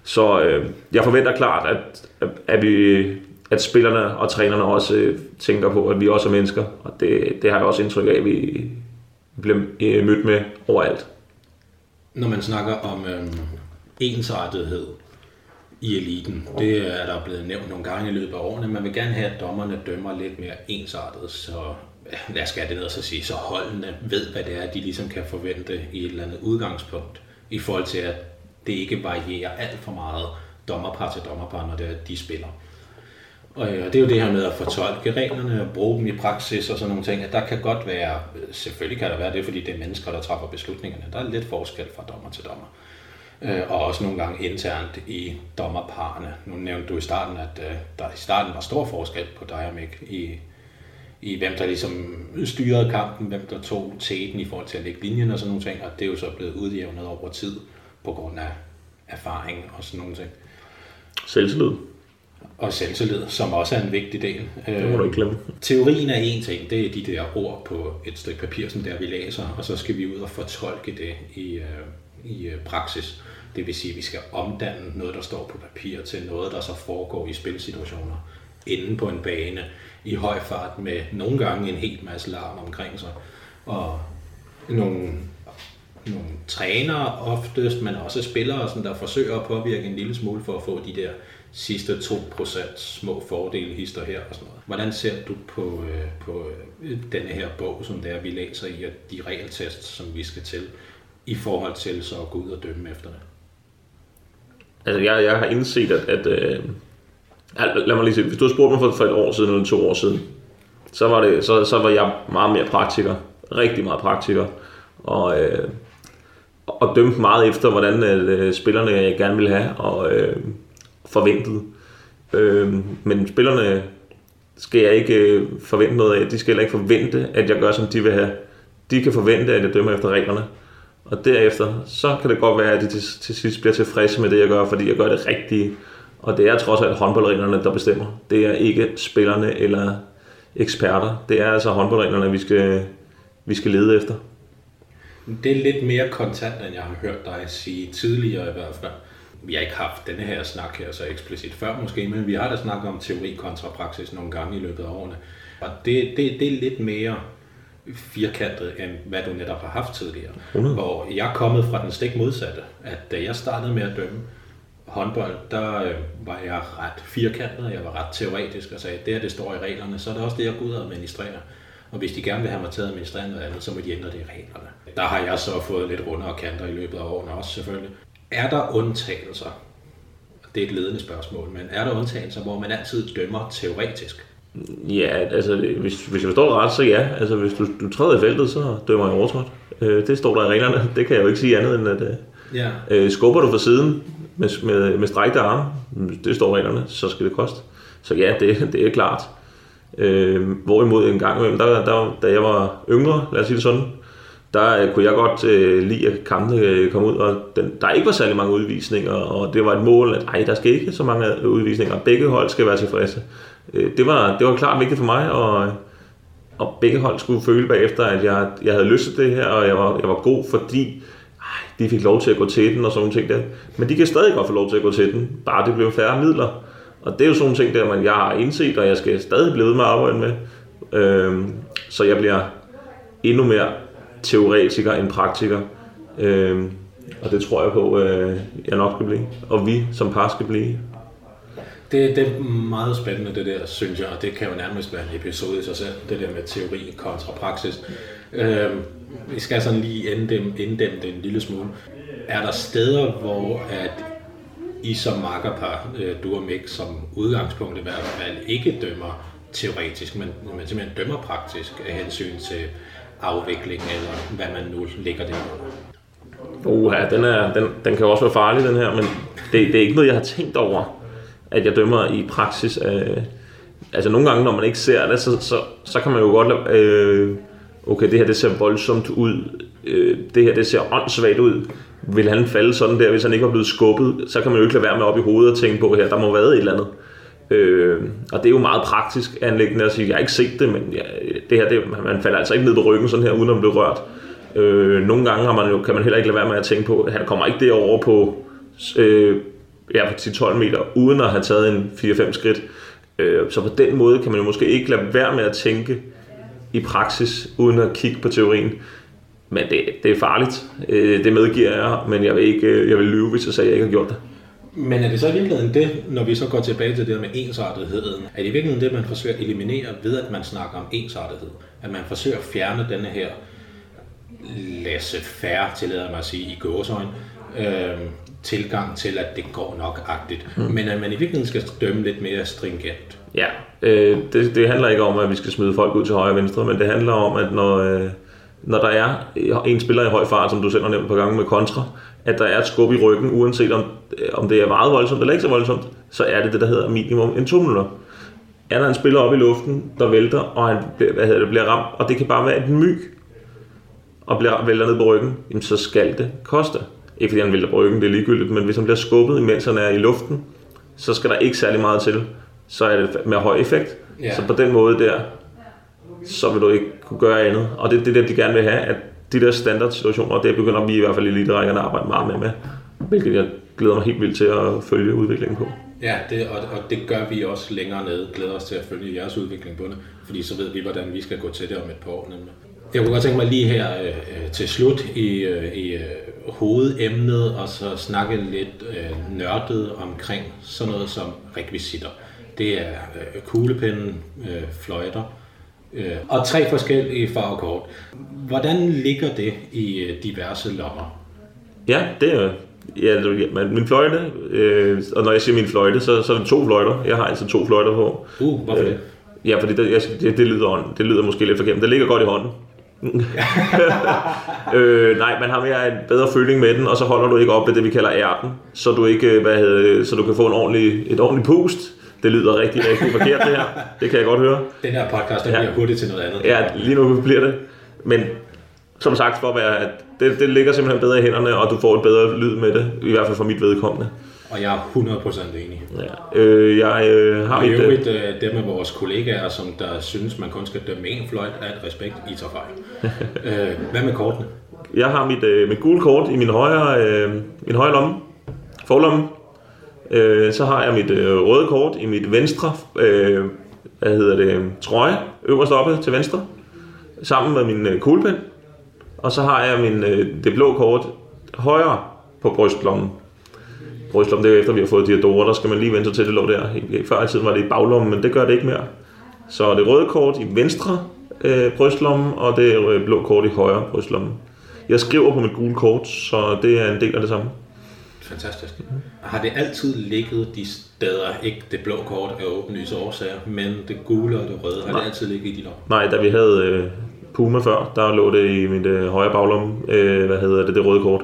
Så øh, jeg forventer klart, at, at, at, vi, at spillerne og trænerne også øh, tænker på, at vi også er mennesker. Og det, det har jeg også indtryk af, at vi bliver øh, mødt med overalt. Når man snakker om øh, ensartethed i eliten, det er der blevet nævnt nogle gange i løbet af årene. Man vil gerne have, at dommerne dømmer lidt mere ensartet, så lad os det ned og så sige, så holdene ved, hvad det er, de ligesom kan forvente i et eller andet udgangspunkt, i forhold til, at det ikke varierer alt for meget dommerpar til dommerpar, når det er, de spiller. Øh, og det er jo det her med at fortolke reglerne og bruge dem i praksis og sådan nogle ting. At der kan godt være, selvfølgelig kan der være det, fordi det er mennesker, der træffer beslutningerne. Der er lidt forskel fra dommer til dommer. Øh, og også nogle gange internt i dommerparerne. Nu nævnte du i starten, at øh, der i starten var stor forskel på dig og Mick i, i hvem der ligesom styrede kampen, hvem der tog tæten i forhold til at lægge linjen og sådan nogle ting. Og det er jo så blevet udjævnet over tid på grund af erfaring og sådan nogle ting. Selvtillid. Og selvtillid, som også er en vigtig del. Det må du ikke glemme. Teorien er en ting, det er de der ord på et stykke papir, som der vi læser, og så skal vi ud og fortolke det i, øh, i øh, praksis. Det vil sige, at vi skal omdanne noget, der står på papir, til noget, der så foregår i spilsituationer inde på en bane i høj fart med nogle gange en helt masse larm omkring sig. Og nogle nogle trænere oftest, men også spillere, sådan, der forsøger at påvirke en lille smule for at få de der sidste 2% små fordele, hister her og sådan noget. Hvordan ser du på, øh, på øh, denne her bog, som der vi læser i, og de regeltests, som vi skal til, i forhold til så at gå ud og dømme efter det? Altså, jeg, jeg har indset, at, at øh, lad mig lige se, hvis du har spurgt mig for, for et år siden eller to år siden, så var, det, så, så var jeg meget mere praktiker. Rigtig meget praktiker. Og øh, og dømte meget efter, hvordan øh, spillerne jeg gerne ville have og øh, forventede. Øh, men spillerne skal jeg ikke øh, forvente noget af. De skal heller ikke forvente, at jeg gør, som de vil have. De kan forvente, at jeg dømmer efter reglerne. Og derefter, så kan det godt være, at de til, til sidst bliver tilfredse med det, jeg gør, fordi jeg gør det rigtige. Og det er trods alt håndboldreglerne, der bestemmer. Det er ikke spillerne eller eksperter. Det er altså håndboldreglerne, vi skal, vi skal lede efter. Det er lidt mere kontant, end jeg har hørt dig sige tidligere i hvert fald. Vi har ikke haft denne her snak her så eksplicit før måske, men vi har da snakket om teori kontra praksis nogle gange i løbet af årene. Og det, det, det er lidt mere firkantet, end hvad du netop har haft tidligere. 100. Hvor jeg er kommet fra den stik modsatte, at da jeg startede med at dømme håndbold, der øh, var jeg ret firkantet, jeg var ret teoretisk og sagde, det her det står i reglerne, så er det også det, jeg går ud og administrerer. Og hvis de gerne vil have mig til at administrere noget andet, så må de ændre det i reglerne. Der har jeg så fået lidt rundere kanter i løbet af årene også selvfølgelig. Er der undtagelser? Det er et ledende spørgsmål, men er der undtagelser, hvor man altid dømmer teoretisk? Ja, altså hvis, hvis jeg forstår ret, så ja. Altså hvis du, du træder i feltet, så dømmer jeg overtrådt. Øh, det står der i reglerne. Det kan jeg jo ikke sige andet end, at øh, ja. øh, skubber du fra siden med, med, med strækte arme, det står i reglerne, så skal det koste. Så ja, det, det er klart. Øh, hvorimod en gang imellem, der, der, da jeg var yngre, lad os sige det sådan, der øh, kunne jeg godt øh, lide, at kampene øh, kom ud, og den, der ikke var særlig mange udvisninger, og det var et mål, at ej, der skal ikke så mange øh, udvisninger, begge hold skal være tilfredse. Øh, det, var, det var klart vigtigt for mig, og, og begge hold skulle føle bagefter, at jeg, jeg havde lyst til det her, og jeg var, jeg var god, fordi ej, de fik lov til at gå til den og sådan nogle ting der. Men de kan stadig godt få lov til at gå til den, bare det blev færre midler. Og det er jo sådan nogle ting, der man, jeg har indset, og jeg skal stadig blive ved med at arbejde med. Øhm, så jeg bliver endnu mere teoretiker end praktiker. Øhm, og det tror jeg på, øh, jeg nok skal blive. Og vi som par skal blive. Det, det er meget spændende, det der, synes jeg, og det kan jo nærmest være en episode i sig selv, det der med teori kontra praksis. Øhm, vi skal sådan lige inddæmme, inddæmme det en lille smule. Er der steder, hvor at i som makkerpar, øh, du og Mick, som udgangspunkt i hvert fald ikke dømmer teoretisk, men, men simpelthen dømmer praktisk af hensyn til afvikling, eller hvad man nu lægger det på. Uha, den, er, den, den kan også være farlig, den her, men det, det er ikke noget, jeg har tænkt over, at jeg dømmer i praksis. Øh, altså nogle gange, når man ikke ser det, så, så, så kan man jo godt lade, øh, okay, det her det ser voldsomt ud, øh, det her det ser åndssvagt ud, vil han falde sådan der, hvis han ikke var blevet skubbet, så kan man jo ikke lade være med op i hovedet og tænke på, her der må være et eller andet. Øh, og det er jo meget praktisk anlæggende at sige, jeg har ikke set det, men ja, det her, det, man falder altså ikke ned på ryggen sådan her, uden at blive rørt. Øh, nogle gange har man jo, kan man heller ikke lade være med at tænke på, at han kommer ikke derover på, øh, ja, på 10-12 meter, uden at have taget en 4-5 skridt. Øh, så på den måde kan man jo måske ikke lade være med at tænke i praksis, uden at kigge på teorien. Men det, det er farligt. Øh, det medgiver jeg, men jeg vil, ikke, øh, jeg vil lyve, hvis jeg sagde, at jeg ikke har gjort det. Men er det så i virkeligheden det, når vi så går tilbage til det der med ensartetheden, er det i virkeligheden det, man forsøger at eliminere ved, at man snakker om ensartethed? At man forsøger at fjerne denne her laissez-faire, tillader mig at sige, i gåsøjne, øh, tilgang til, at det går nok-agtigt. Mm. Men at man i virkeligheden skal dømme lidt mere stringent. Ja, øh, det, det handler ikke om, at vi skal smide folk ud til højre og venstre, men det handler om, at når, øh, når der er en spiller i høj fart, som du selv har nævnt på gange med kontra, at der er et skub i ryggen, uanset om, øh, om det er meget voldsomt eller ikke så voldsomt, så er det det, der hedder minimum en to minutter. Er der en spiller op i luften, der vælter, og han hvad hedder det, bliver ramt, og det kan bare være et myg, og bliver, vælter ned på ryggen, jamen så skal det koste. Ikke fordi han vælter på ryggen, det er ligegyldigt, men hvis han bliver skubbet, imens han er i luften, så skal der ikke særlig meget til. Så er det med høj effekt. Ja. Så på den måde der, så vil du ikke kunne gøre andet. Og det er det, der, de gerne vil have, at de der standardsituationer, det begynder vi i hvert fald i eliterækkerne at arbejde meget med, med, hvilket jeg glæder mig helt vildt til at følge udviklingen på. Ja, det, og, og det gør vi også længere nede. Glæder os til at følge jeres udvikling på det, fordi så ved vi, hvordan vi skal gå til det om et par år. Nemlig. Jeg kunne godt tænke mig lige her øh, øh til slut i, øh, i øh, hovedemnet, og så snakke lidt øh, nørdet omkring sådan noget som rekvisitter. Det er øh, kuglepinden, øh, fløjter, øh, og tre forskellige farvekort. Hvordan ligger det i øh, diverse lommer? Ja, det er Ja, min fløjte, øh, og når jeg siger min fløjte, så, så er det to fløjter. Jeg har altså to fløjter på. Uh, hvorfor øh, det? Ja, fordi det, jeg, det, det, lyder, det lyder måske lidt forkert, det ligger godt i hånden. øh, nej, man har mere en bedre føling med den, og så holder du ikke op ved det, vi kalder ærten, så du ikke, øh, hvad hedder, så du kan få en ordentlig, et ordentligt pust. Det lyder rigtig, rigtig forkert det her. Det kan jeg godt høre. Den her podcast, der ja. bliver hurtigt til noget andet. Ja, lige nu bliver det. Men som sagt, for at være, at det, det ligger simpelthen bedre i hænderne, og du får et bedre lyd med det, i hvert fald for mit vedkommende. Og jeg er 100% enig. Ja. Øh, jeg øh, har og i øvrigt, øh, dem af vores kollegaer, som der synes, man kun skal dømme en fløjt, et respekt, I tager fejl. øh, hvad med kortene? Jeg har mit, øh, mit gule kort i min højre, øh, min højre lomme, forlomme. Øh, så har jeg mit øh, røde kort i mit venstre, øh, hvad hedder det, øhm, trøje, øverst oppe til venstre, sammen med min øh, kuglepen. Og så har jeg min, øh, det blå kort højre på brystlommen. Brystlommen, det er efter vi har fået diadorer, der skal man lige vente sig til, det lå der. Før i tiden var det i baglommen, men det gør det ikke mere. Så det røde kort i venstre øh, brystlomme, og det øh, blå kort i højre brystlomme. Jeg skriver på mit gule kort, så det er en del af det samme. Fantastisk. Har det altid ligget de steder, ikke det blå kort af åbenlyse årsager, men det gule og det røde, har Nej. det altid ligget i de lommer? Nej, da vi havde øh, Puma før, der lå det i mit øh, højre baglomme, øh, hvad hedder det, det røde kort.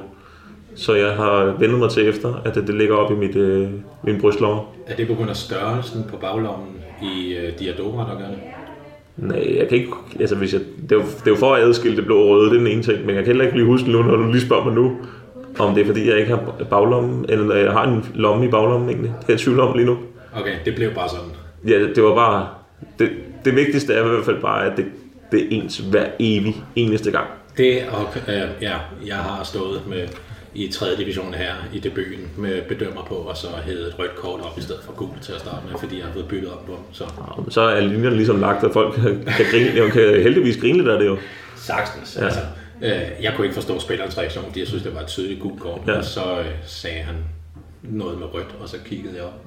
Så jeg har vendt mig til efter, at det, det ligger op i mit, øh, min brystlomme. Er det på grund af størrelsen på baglommen i øh, diadora, der gør det? Nej, jeg kan ikke... Altså, hvis jeg, det, er jo, det er jo for at adskille det blå og røde, det er den ene ting, men jeg kan heller ikke lige huske nu, når du lige spørger mig nu, om det er fordi, jeg ikke har baglommen, eller jeg har en lomme i baglommen egentlig. Det er jeg tvivl om lige nu. Okay, det blev bare sådan. Ja, det var bare... Det, det vigtigste er i hvert fald bare, at det, det er ens hver evig eneste gang. Det, og øh, ja, jeg har stået med i 3. division her i debuten med bedømmer på, og så hævet et rødt kort op i stedet for gult til at starte med, fordi jeg har fået byttet op på Så, så er linjerne ligesom lagt, at folk kan, grine, kan heldigvis grine lidt af det jo. Sagtens. Ja. Altså, øh, jeg kunne ikke forstå spillerens reaktion, fordi jeg synes, det var et tydeligt gult kort, ja. og så øh, sagde han noget med rødt, og så kiggede jeg op.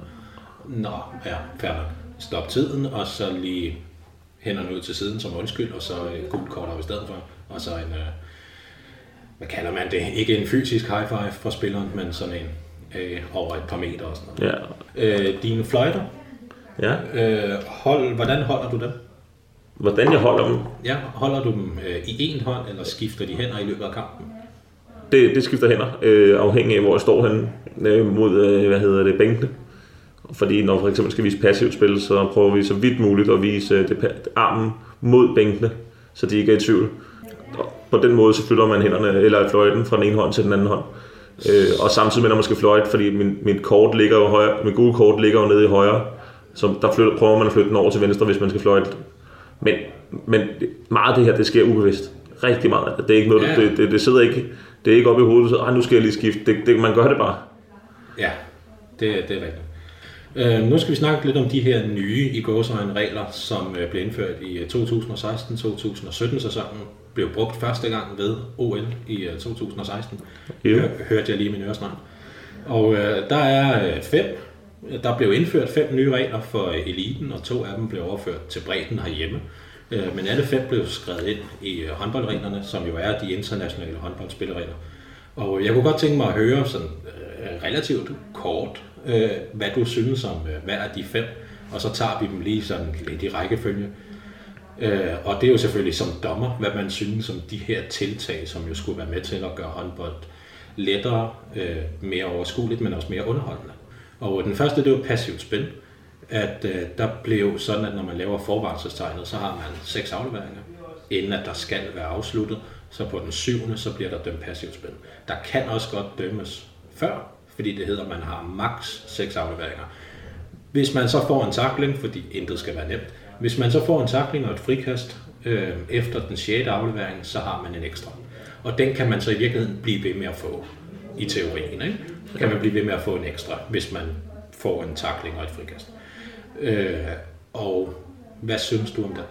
Nå, ja, nok. Stop tiden, og så lige hænderne ud til siden som undskyld, og så øh, gult kort op i stedet for, og så en... Øh, hvad kalder man det? Ikke en fysisk high five for spilleren, men sådan en øh, over et par meter og sådan noget. Ja. Øh, dine fløjter, ja. øh, hold, hvordan holder du dem? Hvordan jeg holder dem, Ja, holder du dem øh, i en hånd, eller skifter de hænder i løbet af kampen? det, det skifter hænder, øh, afhængig af hvor jeg står henne øh, mod, øh, hvad hedder det, bænkene. Fordi når for eksempel skal vise passivt spil, så prøver vi så vidt muligt at vise øh, det, armen mod bænkene, så de ikke er i tvivl. Og på den måde så flytter man hænderne, eller fløjten fra den ene hånd til den anden hånd. Øh, og samtidig med, når man skal fløjte, fordi min, mit kort ligger jo højre, mit gule kort ligger jo nede i højre, så der flytter, prøver man at flytte den over til venstre, hvis man skal fløjte. Men, men meget af det her, det sker ubevidst. Rigtig meget. Det er ikke noget, Ja. det, det, det, sidder ikke, det er ikke oppe i hovedet, så nu skal jeg lige skifte. Det, det, man gør det bare. Ja, det, det er rigtigt. Øh, nu skal vi snakke lidt om de her nye i gåsøjne regler, som øh, blev indført i øh, 2016-2017 sæsonen. Blev brugt første gang ved OL i øh, 2016. Ja. Hør, hørte jeg lige i min øresnegl. Og øh, der er øh, fem. Der blev indført fem nye regler for eliten, og to af dem blev overført til bredden herhjemme. Øh, men alle fem blev skrevet ind i øh, håndboldreglerne, som jo er de internationale håndboldspilleregler. Og jeg kunne godt tænke mig at høre sådan øh, relativt kort, hvad du synes om hver af de fem, og så tager vi dem lige sådan lidt i rækkefølge. Og det er jo selvfølgelig som dommer, hvad man synes om de her tiltag, som jo skulle være med til at gøre håndbold lettere, mere overskueligt, men også mere underholdende. Og den første, det var passivt spil. At øh, der blev sådan, at når man laver forvarselstegnet, så har man seks afleveringer, inden at der skal være afsluttet. Så på den syvende, så bliver der dømt passivt spil. Der kan også godt dømmes før, fordi det hedder, at man har maks seks afleveringer. Hvis man så får en takling, fordi intet skal være nemt, hvis man så får en takling og et frikast øh, efter den 6. aflevering, så har man en ekstra. Og den kan man så i virkeligheden blive ved med at få i teorien. Ikke? Så kan man blive ved med at få en ekstra, hvis man får en takling og et frikast. Øh, og hvad synes du om det?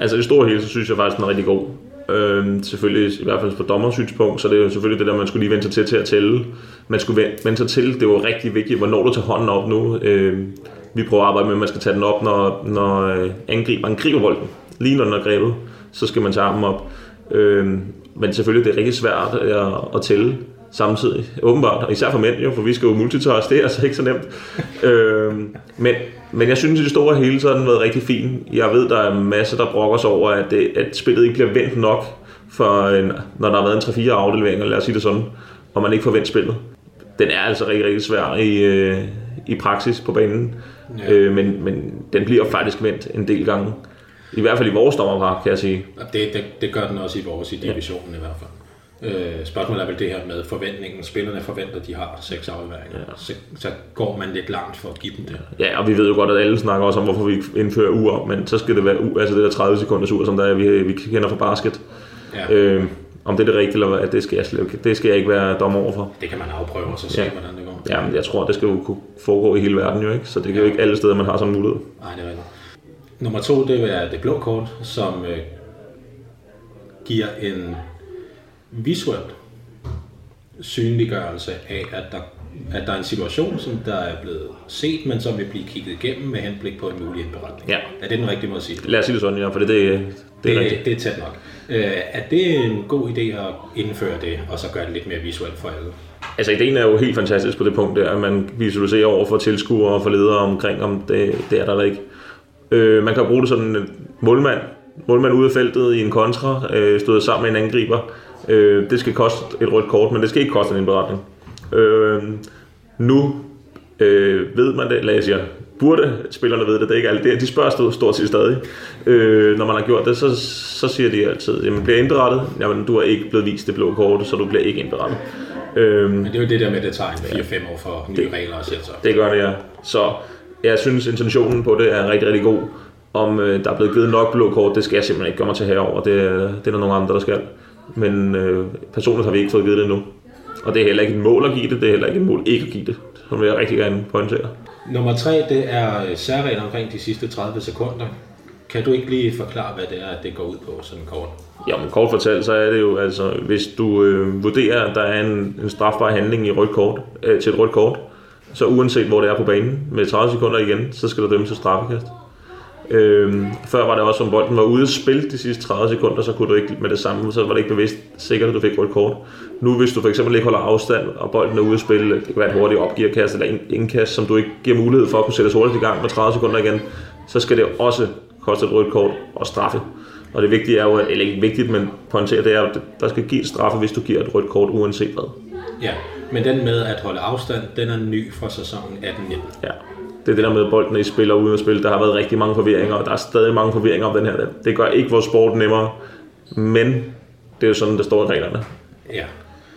Altså i det store hele, så synes jeg faktisk, den er rigtig god. Øhm, selvfølgelig, i hvert fald på dommersynspunkt, så det er jo selvfølgelig det der, man skulle lige vente sig til til at tælle. Man skulle vente, sig til, det var rigtig vigtigt, hvornår du tager hånden op nu. Øhm, vi prøver at arbejde med, at man skal tage den op, når, når øh, angriberen griber bolden. Lige når den er grebet, så skal man tage armen op. Øhm, men selvfølgelig, det er rigtig svært at, at tælle samtidig, åbenbart, og især for mænd jo, for vi skal jo multitask, det er altså ikke så nemt. øhm, men, men jeg synes, i det store hele, så har den været rigtig fin. Jeg ved, der er masser, der brokker sig over, at, det, at spillet ikke bliver vendt nok, for en, når der har været en 3-4 afdelinger, lad os sige det sådan, og man ikke får vendt spillet. Den er altså rigtig, rigtig svær i, øh, i praksis på banen, Ja. ja. øh, men, men den bliver faktisk vendt en del gange. I hvert fald i vores dommerpar, kan jeg sige. Det, det, det gør den også i vores i divisionen i hvert fald. Øh, spørgsmålet er vel det her med forventningen. Spillerne forventer, at de har seks afleveringer. Ja. Så, så går man lidt langt for at give dem det. Ja, og vi ved jo godt, at alle snakker også om, hvorfor vi indfører uger, men så skal det være u, altså det der 30 sekunders ur, som der er, vi, vi kender fra basket. Ja. Øh, om det er det rigtige eller hvad, det skal jeg, slet, ikke- det skal jeg ikke være dommer overfor. Det kan man afprøve og så se, Ja. hvordan det går. Ja, men jeg tror, det skal jo kunne foregå i hele verden jo, ikke? Så det er jo ikke alle steder, man har sådan en mulighed. Nej, det er rigtigt. Nummer to, det er det blå kort, som øh, giver en visuel synliggørelse af, at der, at der er en situation, som der er blevet set, men som vil blive kigget igennem med henblik på en mulig indberetning. Ja. Er det den rigtige måde at sige det? Lad os sige det sådan, ja, for det, det, det er Det, rigtigt. det er tæt nok. Øh, er det en god idé at indføre det, og så gøre det lidt mere visuelt for alle? Altså ideen er jo helt fantastisk på det punkt der, at man visualiserer over for tilskuere og for ledere omkring, om det, det er der eller ikke. Øh, man kan bruge det sådan en målmand, målmand ude af feltet i en kontra, øh, stået sammen med en angriber. Øh, det skal koste et rødt kort, men det skal ikke koste en indberetning. Øh, nu øh, ved man det, eller jeg siger, burde spillerne vide det, det er ikke alt det. De spørger stort, set stadig. Øh, når man har gjort det, så, så siger de altid, jamen bliver indberettet, jamen du er ikke blevet vist det blå kort, så du bliver ikke indberettet. Øh, Men det er jo det der med, at det tager en 4-5 år for nye regler at sætte sig. det gør det, ja. Så jeg synes, intentionen på det er rigtig, rigtig god. Om øh, der er blevet givet nok blå kort, det skal jeg simpelthen ikke gøre mig til herover. Det, det er der nogle andre, der skal. Men øh, personligt har vi ikke fået givet det endnu. Og det er heller ikke et mål at give det, det er heller ikke et mål ikke at give det. Så vil jeg rigtig gerne pointere. Nummer tre, det er øh, særregler omkring de sidste 30 sekunder. Kan du ikke lige forklare, hvad det er, at det går ud på sådan kort? Ja, men kort fortalt, så er det jo, altså, hvis du øh, vurderer, at der er en, en strafbar handling i rødt kort, øh, til et rødt kort, så uanset hvor det er på banen, med 30 sekunder igen, så skal du dømme til straffekast. Øhm, før var det også, om bolden var ude at spille de sidste 30 sekunder, så kunne du ikke med det samme, så var det ikke bevidst sikkert, at du fik rødt kort. Nu hvis du for eksempel ikke holder afstand, og bolden er ude at spille, det kan være et hurtigt opgiverkast eller en indkast, som du ikke giver mulighed for at kunne sættes hurtigt i gang med 30 sekunder igen, så skal det også koster et rødt kort og straffe. Og det vigtige er jo, eller ikke vigtigt, men pointere, det er at der skal give straffe, hvis du giver et rødt kort, uanset hvad. Ja, men den med at holde afstand, den er ny fra sæsonen 18-19. Ja. Det er det der med, at bolden er i spil og uden at spille. Der har været rigtig mange forvirringer, og der er stadig mange forvirringer om den her. Det gør ikke vores sport nemmere, men det er jo sådan, der står i reglerne. Ja.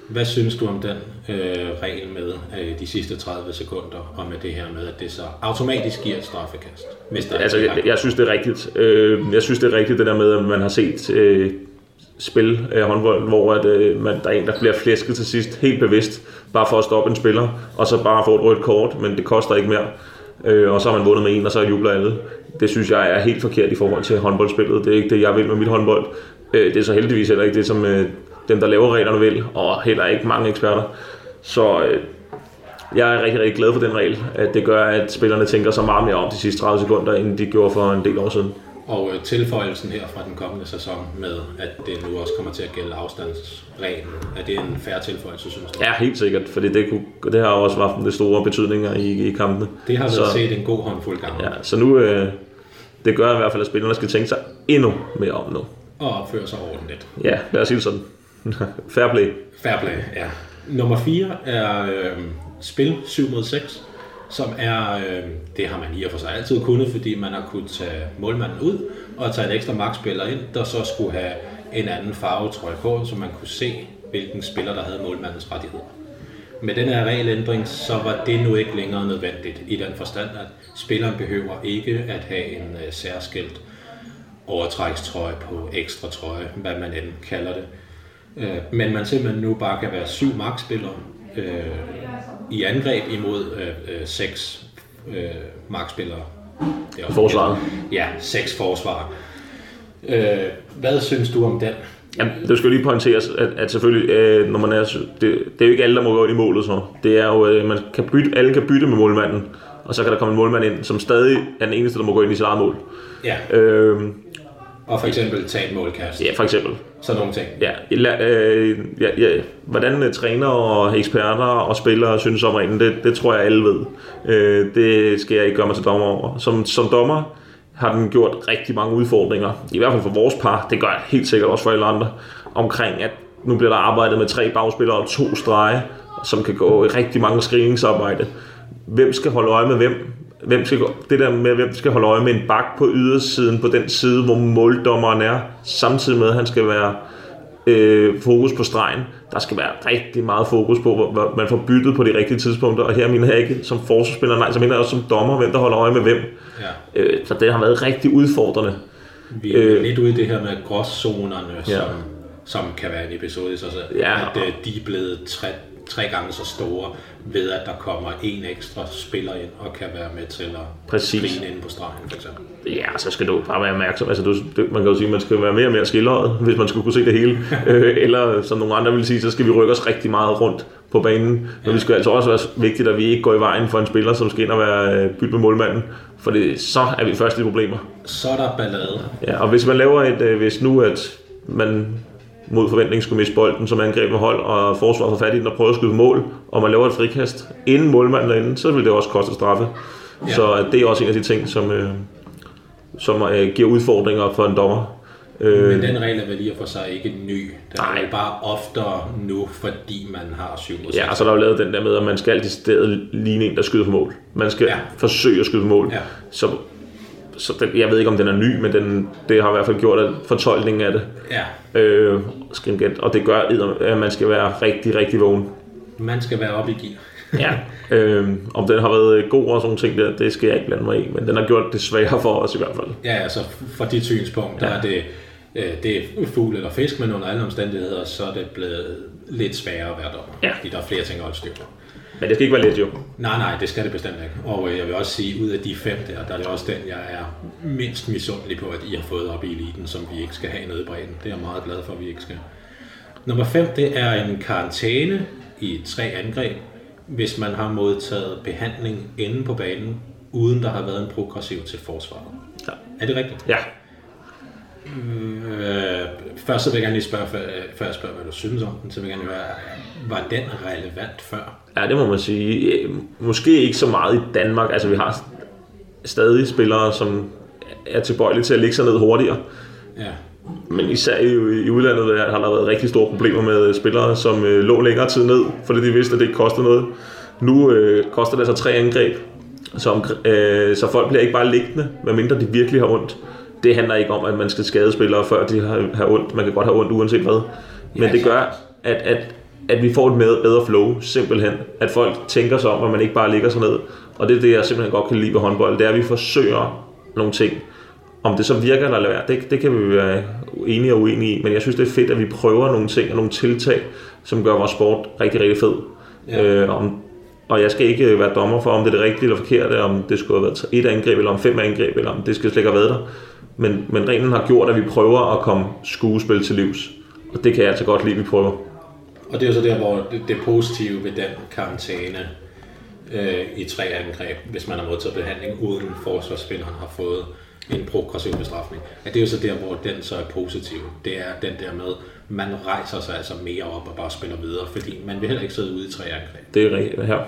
Hvad synes du om den øh, regel med øh, de sidste 30 sekunder, og med det her med, at det så automatisk giver et straffekast? Hvis der er Altså, jeg, jeg synes, det er rigtigt. Øh, jeg synes, det er rigtigt, det der med, at man har set øh, spil øh, håndbold, hvor at, øh, man, der er en, der bliver flæsket til sidst, helt bevidst, bare for at stoppe en spiller, og så bare få et rødt kort, men det koster ikke mere. Øh, og så har man vundet med en, og så jubler alle. Det synes jeg er helt forkert i forhold til håndboldspillet. Det er ikke det, jeg vil med mit håndbold. Øh, det er så heldigvis heller ikke det, som øh, dem, der laver reglerne vil, og heller ikke mange eksperter. Så øh, jeg er rigtig, rigtig glad for den regel, at det gør, at spillerne tænker så meget mere om de sidste 30 sekunder, end de gjorde for en del år siden. Og øh, tilføjelsen her fra den kommende sæson med, at det nu også kommer til at gælde afstandsreglen, er det en færre tilføjelse, synes du? Ja, helt sikkert, fordi det, kunne, det har også haft det store betydninger i, i kampene. Det har været så, set en god håndfuld gange. Ja, så nu, øh, det gør i hvert fald, at spillerne skal tænke sig endnu mere om nu. Og opføre sig ordentligt. Ja, lad os sige sådan. Fair play. Fair play, ja. Nummer 4 er øh, spil 7 mod 6, som er, øh, det har man i og for sig altid kunnet, fordi man har kunnet tage målmanden ud og tage en ekstra magtspiller ind, der så skulle have en anden farvetrøje på, så man kunne se, hvilken spiller, der havde målmandens rettigheder. Med den her regelændring, så var det nu ikke længere nødvendigt i den forstand, at spilleren behøver ikke at have en øh, særskilt overtrækstrøje på ekstra trøje, hvad man end kalder det. Øh, men man simpelthen nu bare kan være syv magtspillere øh, i angreb imod øh, øh, seks øh, magtspillere. Det Forsvaret. Ja, seks forsvar. Øh, hvad synes du om den? Jamen, det skal jo lige pointeres, at, at selvfølgelig, øh, når man er, det, det er jo ikke alle, der må gå ind i målet så. Det er jo, øh, man kan bytte, alle kan bytte med målmanden, og så kan der komme en målmand ind, som stadig er den eneste, der må gå ind i sit eget mål. Ja, Øh, og for eksempel tage et målkast. ja, for eksempel. Sådan nogle ting. Ja, la- øh, ja, ja, hvordan øh, træner og eksperter og spillere synes om reglen, det, det tror jeg alle ved. Øh, det skal jeg ikke gøre mig til dommer over. Som, som dommer har den gjort rigtig mange udfordringer, i hvert fald for vores par, det gør jeg helt sikkert også for alle andre, omkring at nu bliver der arbejdet med tre bagspillere og to strege, som kan gå i rigtig mange screeningsarbejde. Hvem skal holde øje med hvem? Hvem skal, det der med, hvem skal holde øje med en bak på ydersiden, på den side, hvor måldommeren er, samtidig med, at han skal være øh, fokus på stregen. Der skal være rigtig meget fokus på, hvor, hvor man får byttet på de rigtige tidspunkter. Og her mener jeg ikke som forsvarsspiller, nej, så mener jeg også som dommer, hvem der holder øje med hvem. Ja. Øh, så det har været rigtig udfordrende. Vi er øh, lidt ude i det her med gråzonerne, Ja. som, som kan være en episode i sig selv. Ja. At øh, de er blevet tre, tre gange så store, ved at der kommer en ekstra spiller ind og kan være med til at Præcis. inde på stregen, for eksempel. Ja, så skal du bare være opmærksom. Altså, du, man kan jo sige, at man skal være mere og mere skildret, hvis man skulle kunne se det hele. øh, eller som nogle andre vil sige, så skal vi rykke os rigtig meget rundt på banen. Men det skal altså også være vigtigt, at vi ikke går i vejen for en spiller, som skal ind og være øh, bytte med målmanden. For det, så er vi først i problemer. Så er der ballade. Ja, og hvis man laver et, øh, hvis nu at man mod forventning skulle miste bolden som angreb med hold, og forsvaret får fat i den og prøver at skyde mål, og man laver et frikast inden målmanden er inde, så vil det også koste straffe. Ja. Så øh, det er også en af de ting, som, øh, som øh, giver udfordringer for en dommer. Øh, Men den regel er vel i og for sig ikke ny. Den Nej. er bare oftere nu, fordi man har 7 mod 6. ja, og så er der jo lavet den der med, at man skal decideret ligne en, der skyder på mål. Man skal. Ja. forsøge at skyde på mål. Ja. Så, så den, jeg ved ikke, om den er ny, men den, det har i hvert fald gjort, at fortolkningen af det ja, øh, stringent, og det gør, at man skal være rigtig, rigtig vågen. man skal være oppe i gear. Ja. øh, om den har været god og sådan ting der, det skal jeg ikke blande mig i, men den har gjort det sværere for os i hvert fald. Ja, altså fra dit synspunkt, der Ja. er det, øh, det er fugl eller fisk, men under alle omstændigheder, så er det blevet lidt sværere at være dommer. Ja. Fordi der er flere ting at holde styr på. Men det skal ikke være let jo. Nej, nej, det skal det bestemt ikke. Og øh, jeg vil også sige, ud af de fem der, der er det også den, jeg er mindst misundelig på, at I har fået op i eliten, som vi ikke skal have nede i bredden. Det er jeg meget glad for, at vi ikke skal. Nummer 5, det er en karantæne i tre angreb, hvis man har modtaget behandling inde på banen, uden der har været en progressiv til forsvaret. Ja. Er det rigtigt? Ja. Øh, først så vil jeg gerne lige spørge, før, før jeg spørger, hvad du synes om den, så vil jeg gerne høre, var den relevant før? Ja, det må man sige. Øh, Måske ikke så meget i Danmark. Altså, vi har stadig spillere, som er tilbøjelig til at lægge sig ned hurtigere. Ja. Men især i, i udlandet der har der været rigtig store problemer med spillere, som øh, lå længere tid ned, fordi de vidste, at det ikke kostede noget. Nu øh, koster det altså tre angreb, så, øh, så folk bliver ikke bare liggende, medmindre de virkelig har ondt. Det handler ikke om, at man skal skade spillere, før de har, har ondt. Man kan godt have ondt uanset hvad. Men Ja, det gør, at, at, at vi får et med, bedre flow, simpelthen. At folk tænker sig om, at man ikke bare ligger sig ned. Og det er det, jeg simpelthen godt kan lide ved håndbold. Det er, at vi forsøger nogle ting. Om det så virker eller være, det, det kan vi være enige og uenige i. Men jeg synes, det er fedt, at vi prøver nogle ting og nogle tiltag, som gør vores sport rigtig, rigtig fed. Ja. Øh, om, og jeg skal ikke være dommer for, om det er det rigtige eller forkerte, om det skulle have været et angreb, eller om fem angreb, eller om det skal slet ikke have været der. Men, men reglen har gjort, at vi prøver at komme skuespil til livs. Og det kan jeg altså godt lide, vi prøver. Og det er jo så der, hvor det, det positive ved den karantæne øh, i tre angreb, hvis man har modtaget behandling, uden forsvarsspilleren har fået en progressiv bestrafning. At det er jo så der, hvor den så er positiv. Det er den der med, man rejser sig altså mere op og bare spiller videre, fordi man vil heller ikke sidde ude i tre angreb. Det er rigtigt her.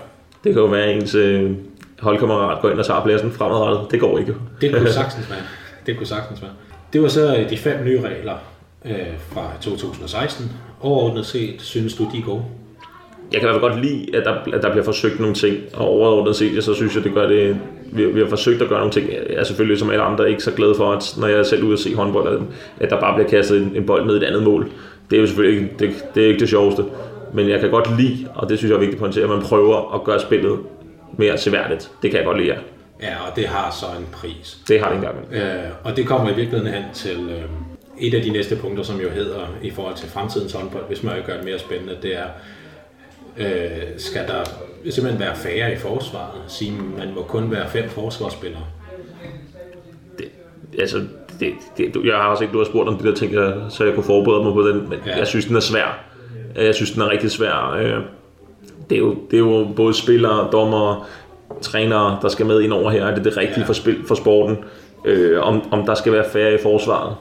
Det kan jo være, ens øh, holdkammerat går ind og tager pladsen fremadrettet. Det går ikke. Det kunne sagtens være. Det kunne sagtens være. Det var så øh, de fem nye regler øh, fra 2016. Overordnet set, synes du, de er gode? Jeg kan i hvert fald godt lide, at der, at der bliver forsøgt nogle ting, og overordnet set, så synes jeg, det gør det, vi, vi har forsøgt at gøre nogle ting. Jeg er selvfølgelig som alle andre ikke så glad for, at når jeg er selv ude at se håndbold, at, at der bare bliver kastet en, en bold ned i et andet mål. Det er jo selvfølgelig ikke det, det, er ikke det sjoveste. Men jeg kan godt lide, og det synes jeg er vigtigt at pointere, at man prøver at gøre spillet mere seværdigt. Det kan jeg godt lide, ja. Ja, og det har så en pris. Det har det engang. Øh, og det kommer i virkeligheden hen til øh, et af de næste punkter, som jo hedder i forhold til fremtidens håndbold, hvis man vil gøre det mere spændende, det er, øh, skal der simpelthen være færre i forsvaret? Sige, man må kun være fem forsvarsspillere. det, altså, det, det, jeg har også ikke, du har spurgt om de der ting, jeg- så jeg kunne forberede mig på den, men Ja. ja. jeg synes, den er svær. Jeg synes, den er rigtig svær. Øh, Det er jo, det er jo både spillere, dommer, trænere, der skal med ind over her. Er det det rigtige Ja. ja. for, spil, for sporten? Øh, om, om der skal være færre i forsvaret.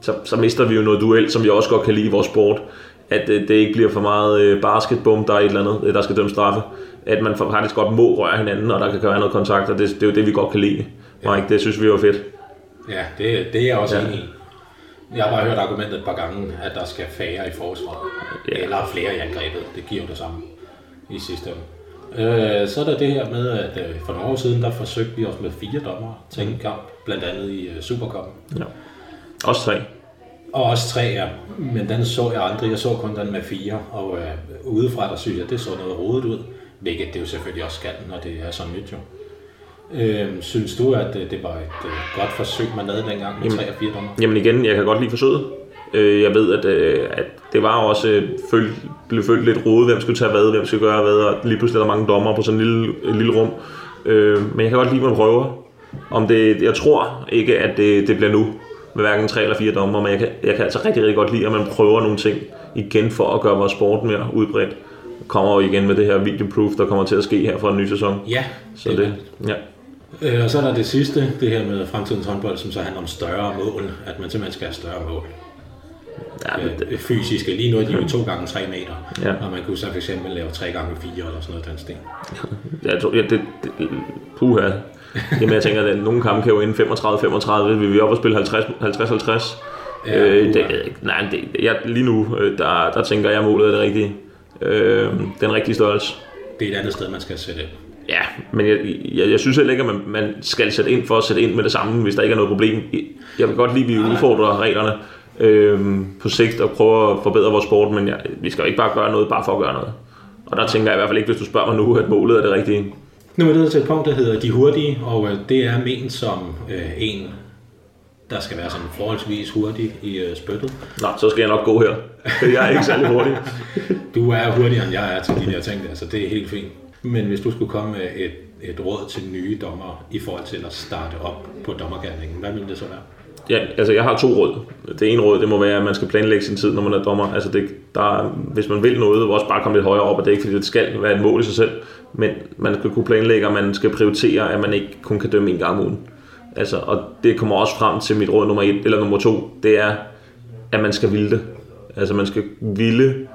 Så, så mister vi jo noget duel, som vi også godt kan lide i vores sport. At øh, det ikke bliver for meget øh, basketbom, der er et eller andet, øh, der skal dømme straffe. At man faktisk godt må røre hinanden, og der kan være noget kontakt, og det, det er jo det, vi godt kan lide. Mike, det synes vi var fedt. Ja, det, det er jeg også ja. Ja. enig i. Jeg har bare hørt argumentet et par gange, at der skal færre i forsvaret. Ja. Ja. Eller flere i angrebet. Det giver jo det samme i sidste ende. Øh, så er der det her med, at øh, for nogle år siden, der forsøgte vi os med fire dommer til en kamp, blandt andet i øh, Supercupen. Ja. Også tre. Og også tre, ja. Men den så jeg aldrig. Jeg så kun den med fire. Og øh, udefra, der synes jeg, det så noget rodet ud. Hvilket det jo selvfølgelig også skal, når det er så nyt jo. Øh, synes du, at øh, det var et øh, godt forsøg, man lavede dengang med tre og fire dommer? Jamen igen, jeg kan godt lide forsøget. Øh, Jeg ved, at, øh, at det var også øh, følt, blev følt lidt rodet, hvem skulle tage hvad, hvem skulle gøre hvad, og lige pludselig er der mange dommer på sådan en lille, et lille rum. Øh, Men jeg kan godt lide, at man prøver. Om det, jeg tror ikke, at det, det bliver nu med hverken tre eller fire dommer, men jeg kan, jeg kan altså rigtig, rigtig godt lide, at man prøver nogle ting igen for at gøre vores sport mere udbredt. Kommer jo igen med det her videoproof, der kommer til at ske her fra en ny sæson. Ja, Så det, det, ja. Øh, og så er der det sidste, det her med fremtidens håndbold, som så handler om større mål. At man simpelthen skal have større mål. Ja, men det, fysiske. Lige nu er de jo to gange 3 meter. Ja. Og man kunne så for eksempel lave 3 gange 4 eller sådan noget den sten. Jeg tror, ja, det, det, puha. Jamen, jeg tænker, at nogle kampe kan jo ende 35-35, vil vi op og spille 50-50. Ja, øh, det, nej, det, jeg, lige nu, øh, der, der tænker jeg, at målet er det rigtige. Øh, den rigtige størrelse. Det er et andet sted, man skal sætte ind. Ja, men jeg, jeg, jeg synes heller ikke, at man, man skal sætte ind for at sætte ind med det samme, hvis der ikke er noget problem. Jeg vil godt lide, at vi udfordrer reglerne øh, på sigt og prøver at forbedre vores sport, men jeg, vi skal jo ikke bare gøre noget bare for at gøre noget. Og der tænker jeg i hvert fald ikke, hvis du spørger mig nu, at målet er det rigtige. Nu er vi nået til et punkt, der hedder de hurtige, og øh, det er ment som øh, en, der skal være sådan forholdsvis hurtig i øh, spyttet. Nå, så skal jeg nok gå her. Jeg er ikke særlig hurtig. Du er hurtigere, end jeg er til de der ting, altså det er helt fint. Men hvis du skulle komme med et, et råd til nye dommer i forhold til at starte op på dommergærningen, hvad ville det så være? Ja, altså jeg har to råd. Det ene råd, det må være, at man skal planlægge sin tid, når man er dommer. Altså det, der, hvis man vil noget, også bare komme lidt højere op, og det er ikke fordi, det skal være et mål i sig selv, men man skal kunne planlægge, og man skal prioritere, at man ikke kun kan dømme en gang om ugen. Altså, og det kommer også frem til mit råd nummer et, eller nummer to, det er, at man skal ville det. Altså man skal ville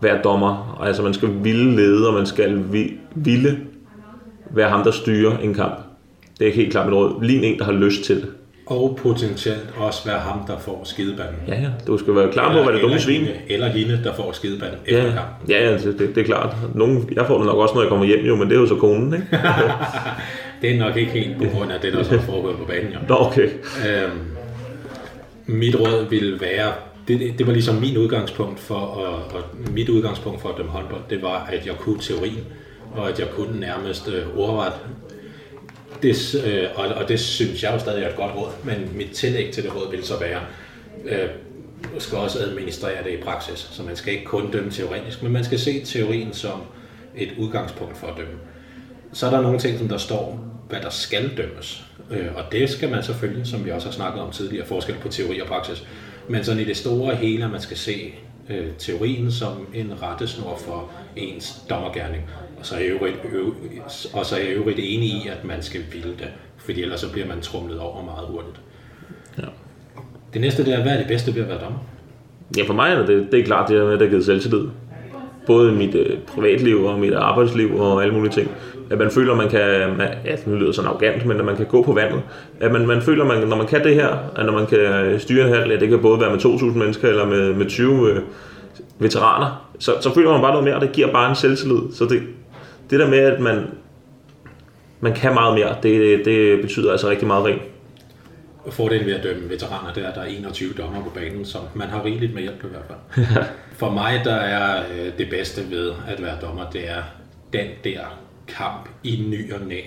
være dommer, altså man skal ville lede, og man skal vi, ville være ham, der styrer en kamp. Det er helt klart mit råd. Lige en, der har lyst til det. Og potentielt også være ham, der får skidebanden. Ja, ja. Du skal være klar på, hvad det dumme svin. hende, eller hende, der får skidebanden Ja, efter kampen. ja, ja det, det, det, er klart. Nogen, jeg får det nok også, når jeg kommer hjem, jo, men det er jo så konen, ikke? Det er nok ikke helt på grund af det, der så foregår på banen. Jo. Nå, okay. Øhm, mit råd ville være, det, det- det var ligesom min udgangspunkt for, at, og mit udgangspunkt for at dømme håndbold, det var, at jeg kunne teorien, og at jeg kunne nærmest øh, ordret. Det, øh, og, og det synes jeg jo stadig er et godt råd, men mit tillæg til det råd vil så være, øh, skal også administrere det i praksis, så man skal ikke kun dømme teoretisk, men man skal se teorien som et udgangspunkt for at dømme. Så er der nogle ting, som der står, hvad der skal dømmes. Øh, og det skal man selvfølgelig, som vi også har snakket om tidligere, forskel på teori og praksis. Men sådan i det store hele, at man skal se øh, teorien som en rettesnor for ens dommergærning. Og så er jeg øvrigt, øv, og så er jeg øvrigt enig i, at man skal ville det, fordi ellers så bliver man trumlet over meget hurtigt. Ja. Det næste det er, hvad er det bedste ved at være dommer? Ja, for mig er det, det er klart, det er med, at det har givet selvtillid. Både i mit øh, privatliv og mit arbejdsliv og alle mulige ting. At man føler, man kan, ja, det lyder sådan arrogant, men at man kan gå på vandet. At man, man føler, man, når man kan det her, at når man kan styre en halv, det kan både være med 2.000 mennesker eller med, med 20 øh, veteraner, så, så føler man bare noget mere, og det giver bare en selvtillid. Så det, det der med, at man, man kan meget mere, det, det betyder altså rigtig meget rent. Fordelen ved at dømme veteraner, det er, at der er 21 dommer på banen, så man har rigeligt med hjælp i hvert fald. For mig, der er øh, det bedste ved at være dommer, det er den der kamp i ny og næ,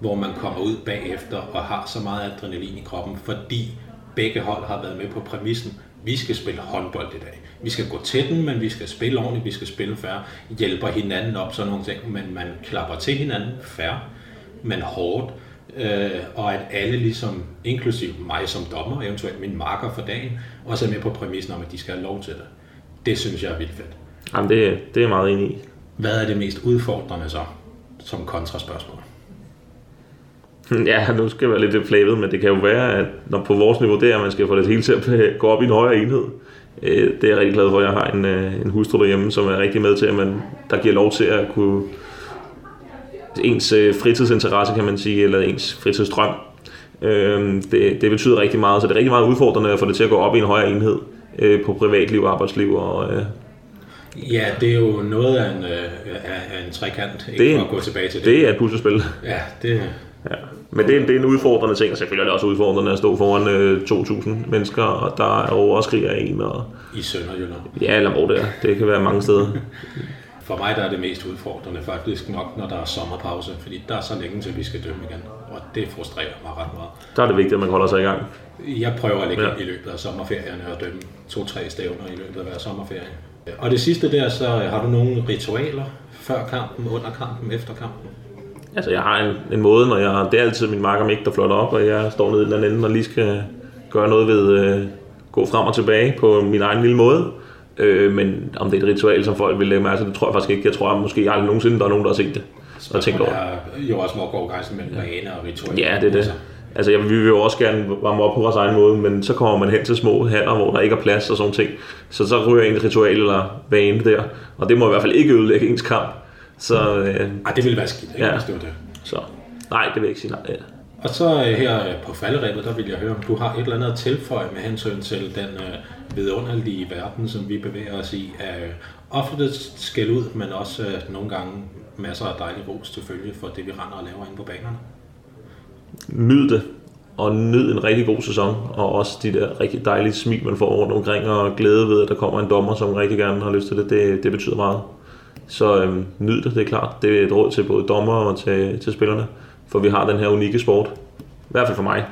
hvor man kommer ud bagefter og har så meget adrenalin i kroppen, fordi begge hold har været med på præmissen, vi skal spille håndbold i dag. Vi skal gå til den, men vi skal spille ordentligt, vi skal spille færre, hjælper hinanden op, sådan nogle ting, men man klapper til hinanden færre, men hårdt, øh, og at alle ligesom, inklusiv mig som dommer, eventuelt min marker for dagen, også er med på præmissen om, at de skal have lov til det. Det synes jeg er vildt fedt. Jamen, det, det er jeg meget enig i. Hvad er det mest udfordrende så, som kontraspørgsmål? Ja, nu skal jeg være lidt flavet, men det kan jo være, at når på vores niveau, det er, at man skal få det hele til at gå op i en højere enhed. Øh, det er jeg rigtig glad for, at jeg har en, øh, en hustru derhjemme, som er rigtig med til, at man, der giver lov til at kunne ens øh, fritidsinteresse, kan man sige, eller ens fritidsdrøm. Det, det betyder rigtig meget, så det er rigtig meget udfordrende at få det til at gå op i en højere enhed på privatliv arbejdsliv. Og, Ja, det er jo noget af en, øh, af en trekant, ikke Det- for at gå tilbage til det. det er et puslespil. Ja, det, Ja. Men det er, en- det er en udfordrende ting, og selvfølgelig er det også udfordrende at stå foran øh, 2.000 mennesker, og der er overskriger en, og i Sønderjylland. ja, eller hvor det er. Det kan være mange steder. For mig der er det mest udfordrende faktisk nok, når der er sommerpause, fordi der er så længe til, vi skal dømme igen. Og det frustrerer mig ret meget. Der er det vigtigt, at man holder sig i gang. Jeg prøver at lægge Ja. i løbet af sommerferierne og dømme to-tre stævner i løbet af hver sommerferie. Og det sidste der, så har du nogle ritualer før kampen, under kampen, efter kampen? Altså, jeg har en, en måde, når jeg... Det er altid min marker Mik, der flotter op, og jeg står nede i den anden ende og lige skal gøre noget ved... Øh, gå frem og tilbage på min egen lille måde. Øh, men om det er et ritual, som folk vil lægge mærke til, det tror jeg faktisk ikke. Jeg tror at måske aldrig nogensinde, der er nogen, der har set det. Og tænkt over. er jo også, hvor går grænsen mellem vaner og ritualer. Ja, det er det. Altså, jeg, vi vil jo også gerne varme op på vores egen måde, men så kommer man hen til små haller, hvor der ikke er plads og sådan ting. Så så ryger en ritual eller vane der, og det må i hvert fald ikke ødelægge ens kamp. Så, øh, Ej, det ville være skidt, ikke, Ja. hvis det var det. så nej, det vil jeg ikke sige nej. Ja. Og så øh, her øh, på falderæbet, der vil jeg høre, om du har et eller andet at tilføje med hensyn til den øh, vidunderlige verden, som vi bevæger os i. Af ofte skæld ud, men også øh, nogle gange masser af dejlig ros til følge for det, vi render og laver inde på banerne. Nyd det, og nyd en rigtig god sæson, og også de der rigtig dejlige smil, man får rundt omkring, og glæde ved, at der kommer en dommer, som rigtig gerne har lyst til det, det, det betyder meget. Så øhm, nyd det, det er klart. Det er et råd til både dommer og til, til spillerne, for vi har den her unikke sport. I hvert fald for mig.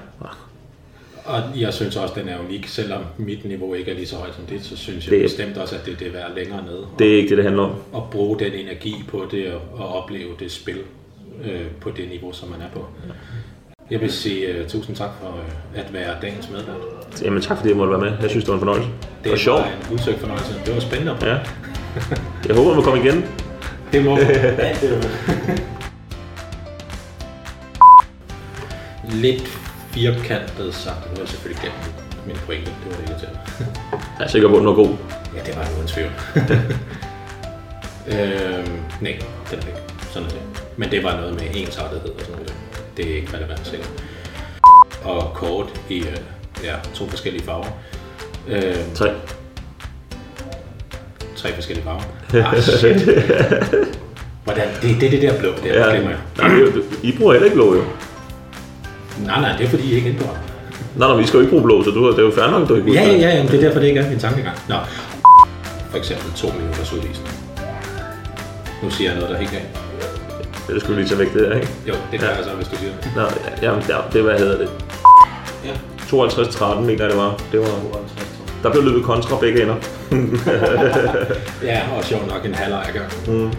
Og jeg synes også, den er unik, selvom mit niveau ikke er lige så højt som dit, så synes jeg Det- bestemt også, at det, det er værd længere nede. Det er ikke det, det handler om. Og bruge den energi på det og, og opleve det spil øh, på det niveau, som man er på. Jeg vil sige uh, tusind tak for uh, at være dagens medvært. Jamen tak fordi jeg måtte være med. Jeg synes, det var en fornøjelse. Det Det var sjovt. en udsøgt fornøjelse. Det var spændende. Ja. Jeg håber, man kommer igen. Det må Lidt firkantet sagt. Nu har jeg selvfølgelig glemt min pointe. Det var det irriterende. Jeg er sikker på, at den var god. Ja, det var uden tvivl. øhm, nej, det er det ikke. Sådan er det. Men det var noget med ensartethed og sådan noget. Det er ikke relevant sikkert. og kort i øh, ja, to forskellige farver. Øh, Tre. tre forskellige farver. Ah, shit. Hvordan? Det, det er det der blå, der ja. Glemmer jeg. Nej, det- I bruger heller ikke blå, jo. Nej, nej, det er fordi, I ikke indgår. Nej, nej, vi skal jo ikke bruge blå, så du, det er jo fair nok, du ikke Ja, ja, ja, jamen, det er derfor, det ikke er min tankegang. Nå. For eksempel to minutters udvisning. Nu siger jeg noget, der er helt galt. Det skal vi lige tage væk, det der, ikke? Jo, det kan jeg så, hvis du siger det. Nå, ja, jamen, der, det hvad hedder det? Ja. 52-13, mener det var. Det var der blev løbet kontra begge ender. Ja, og sjovt nok en halvleg gang. Mm.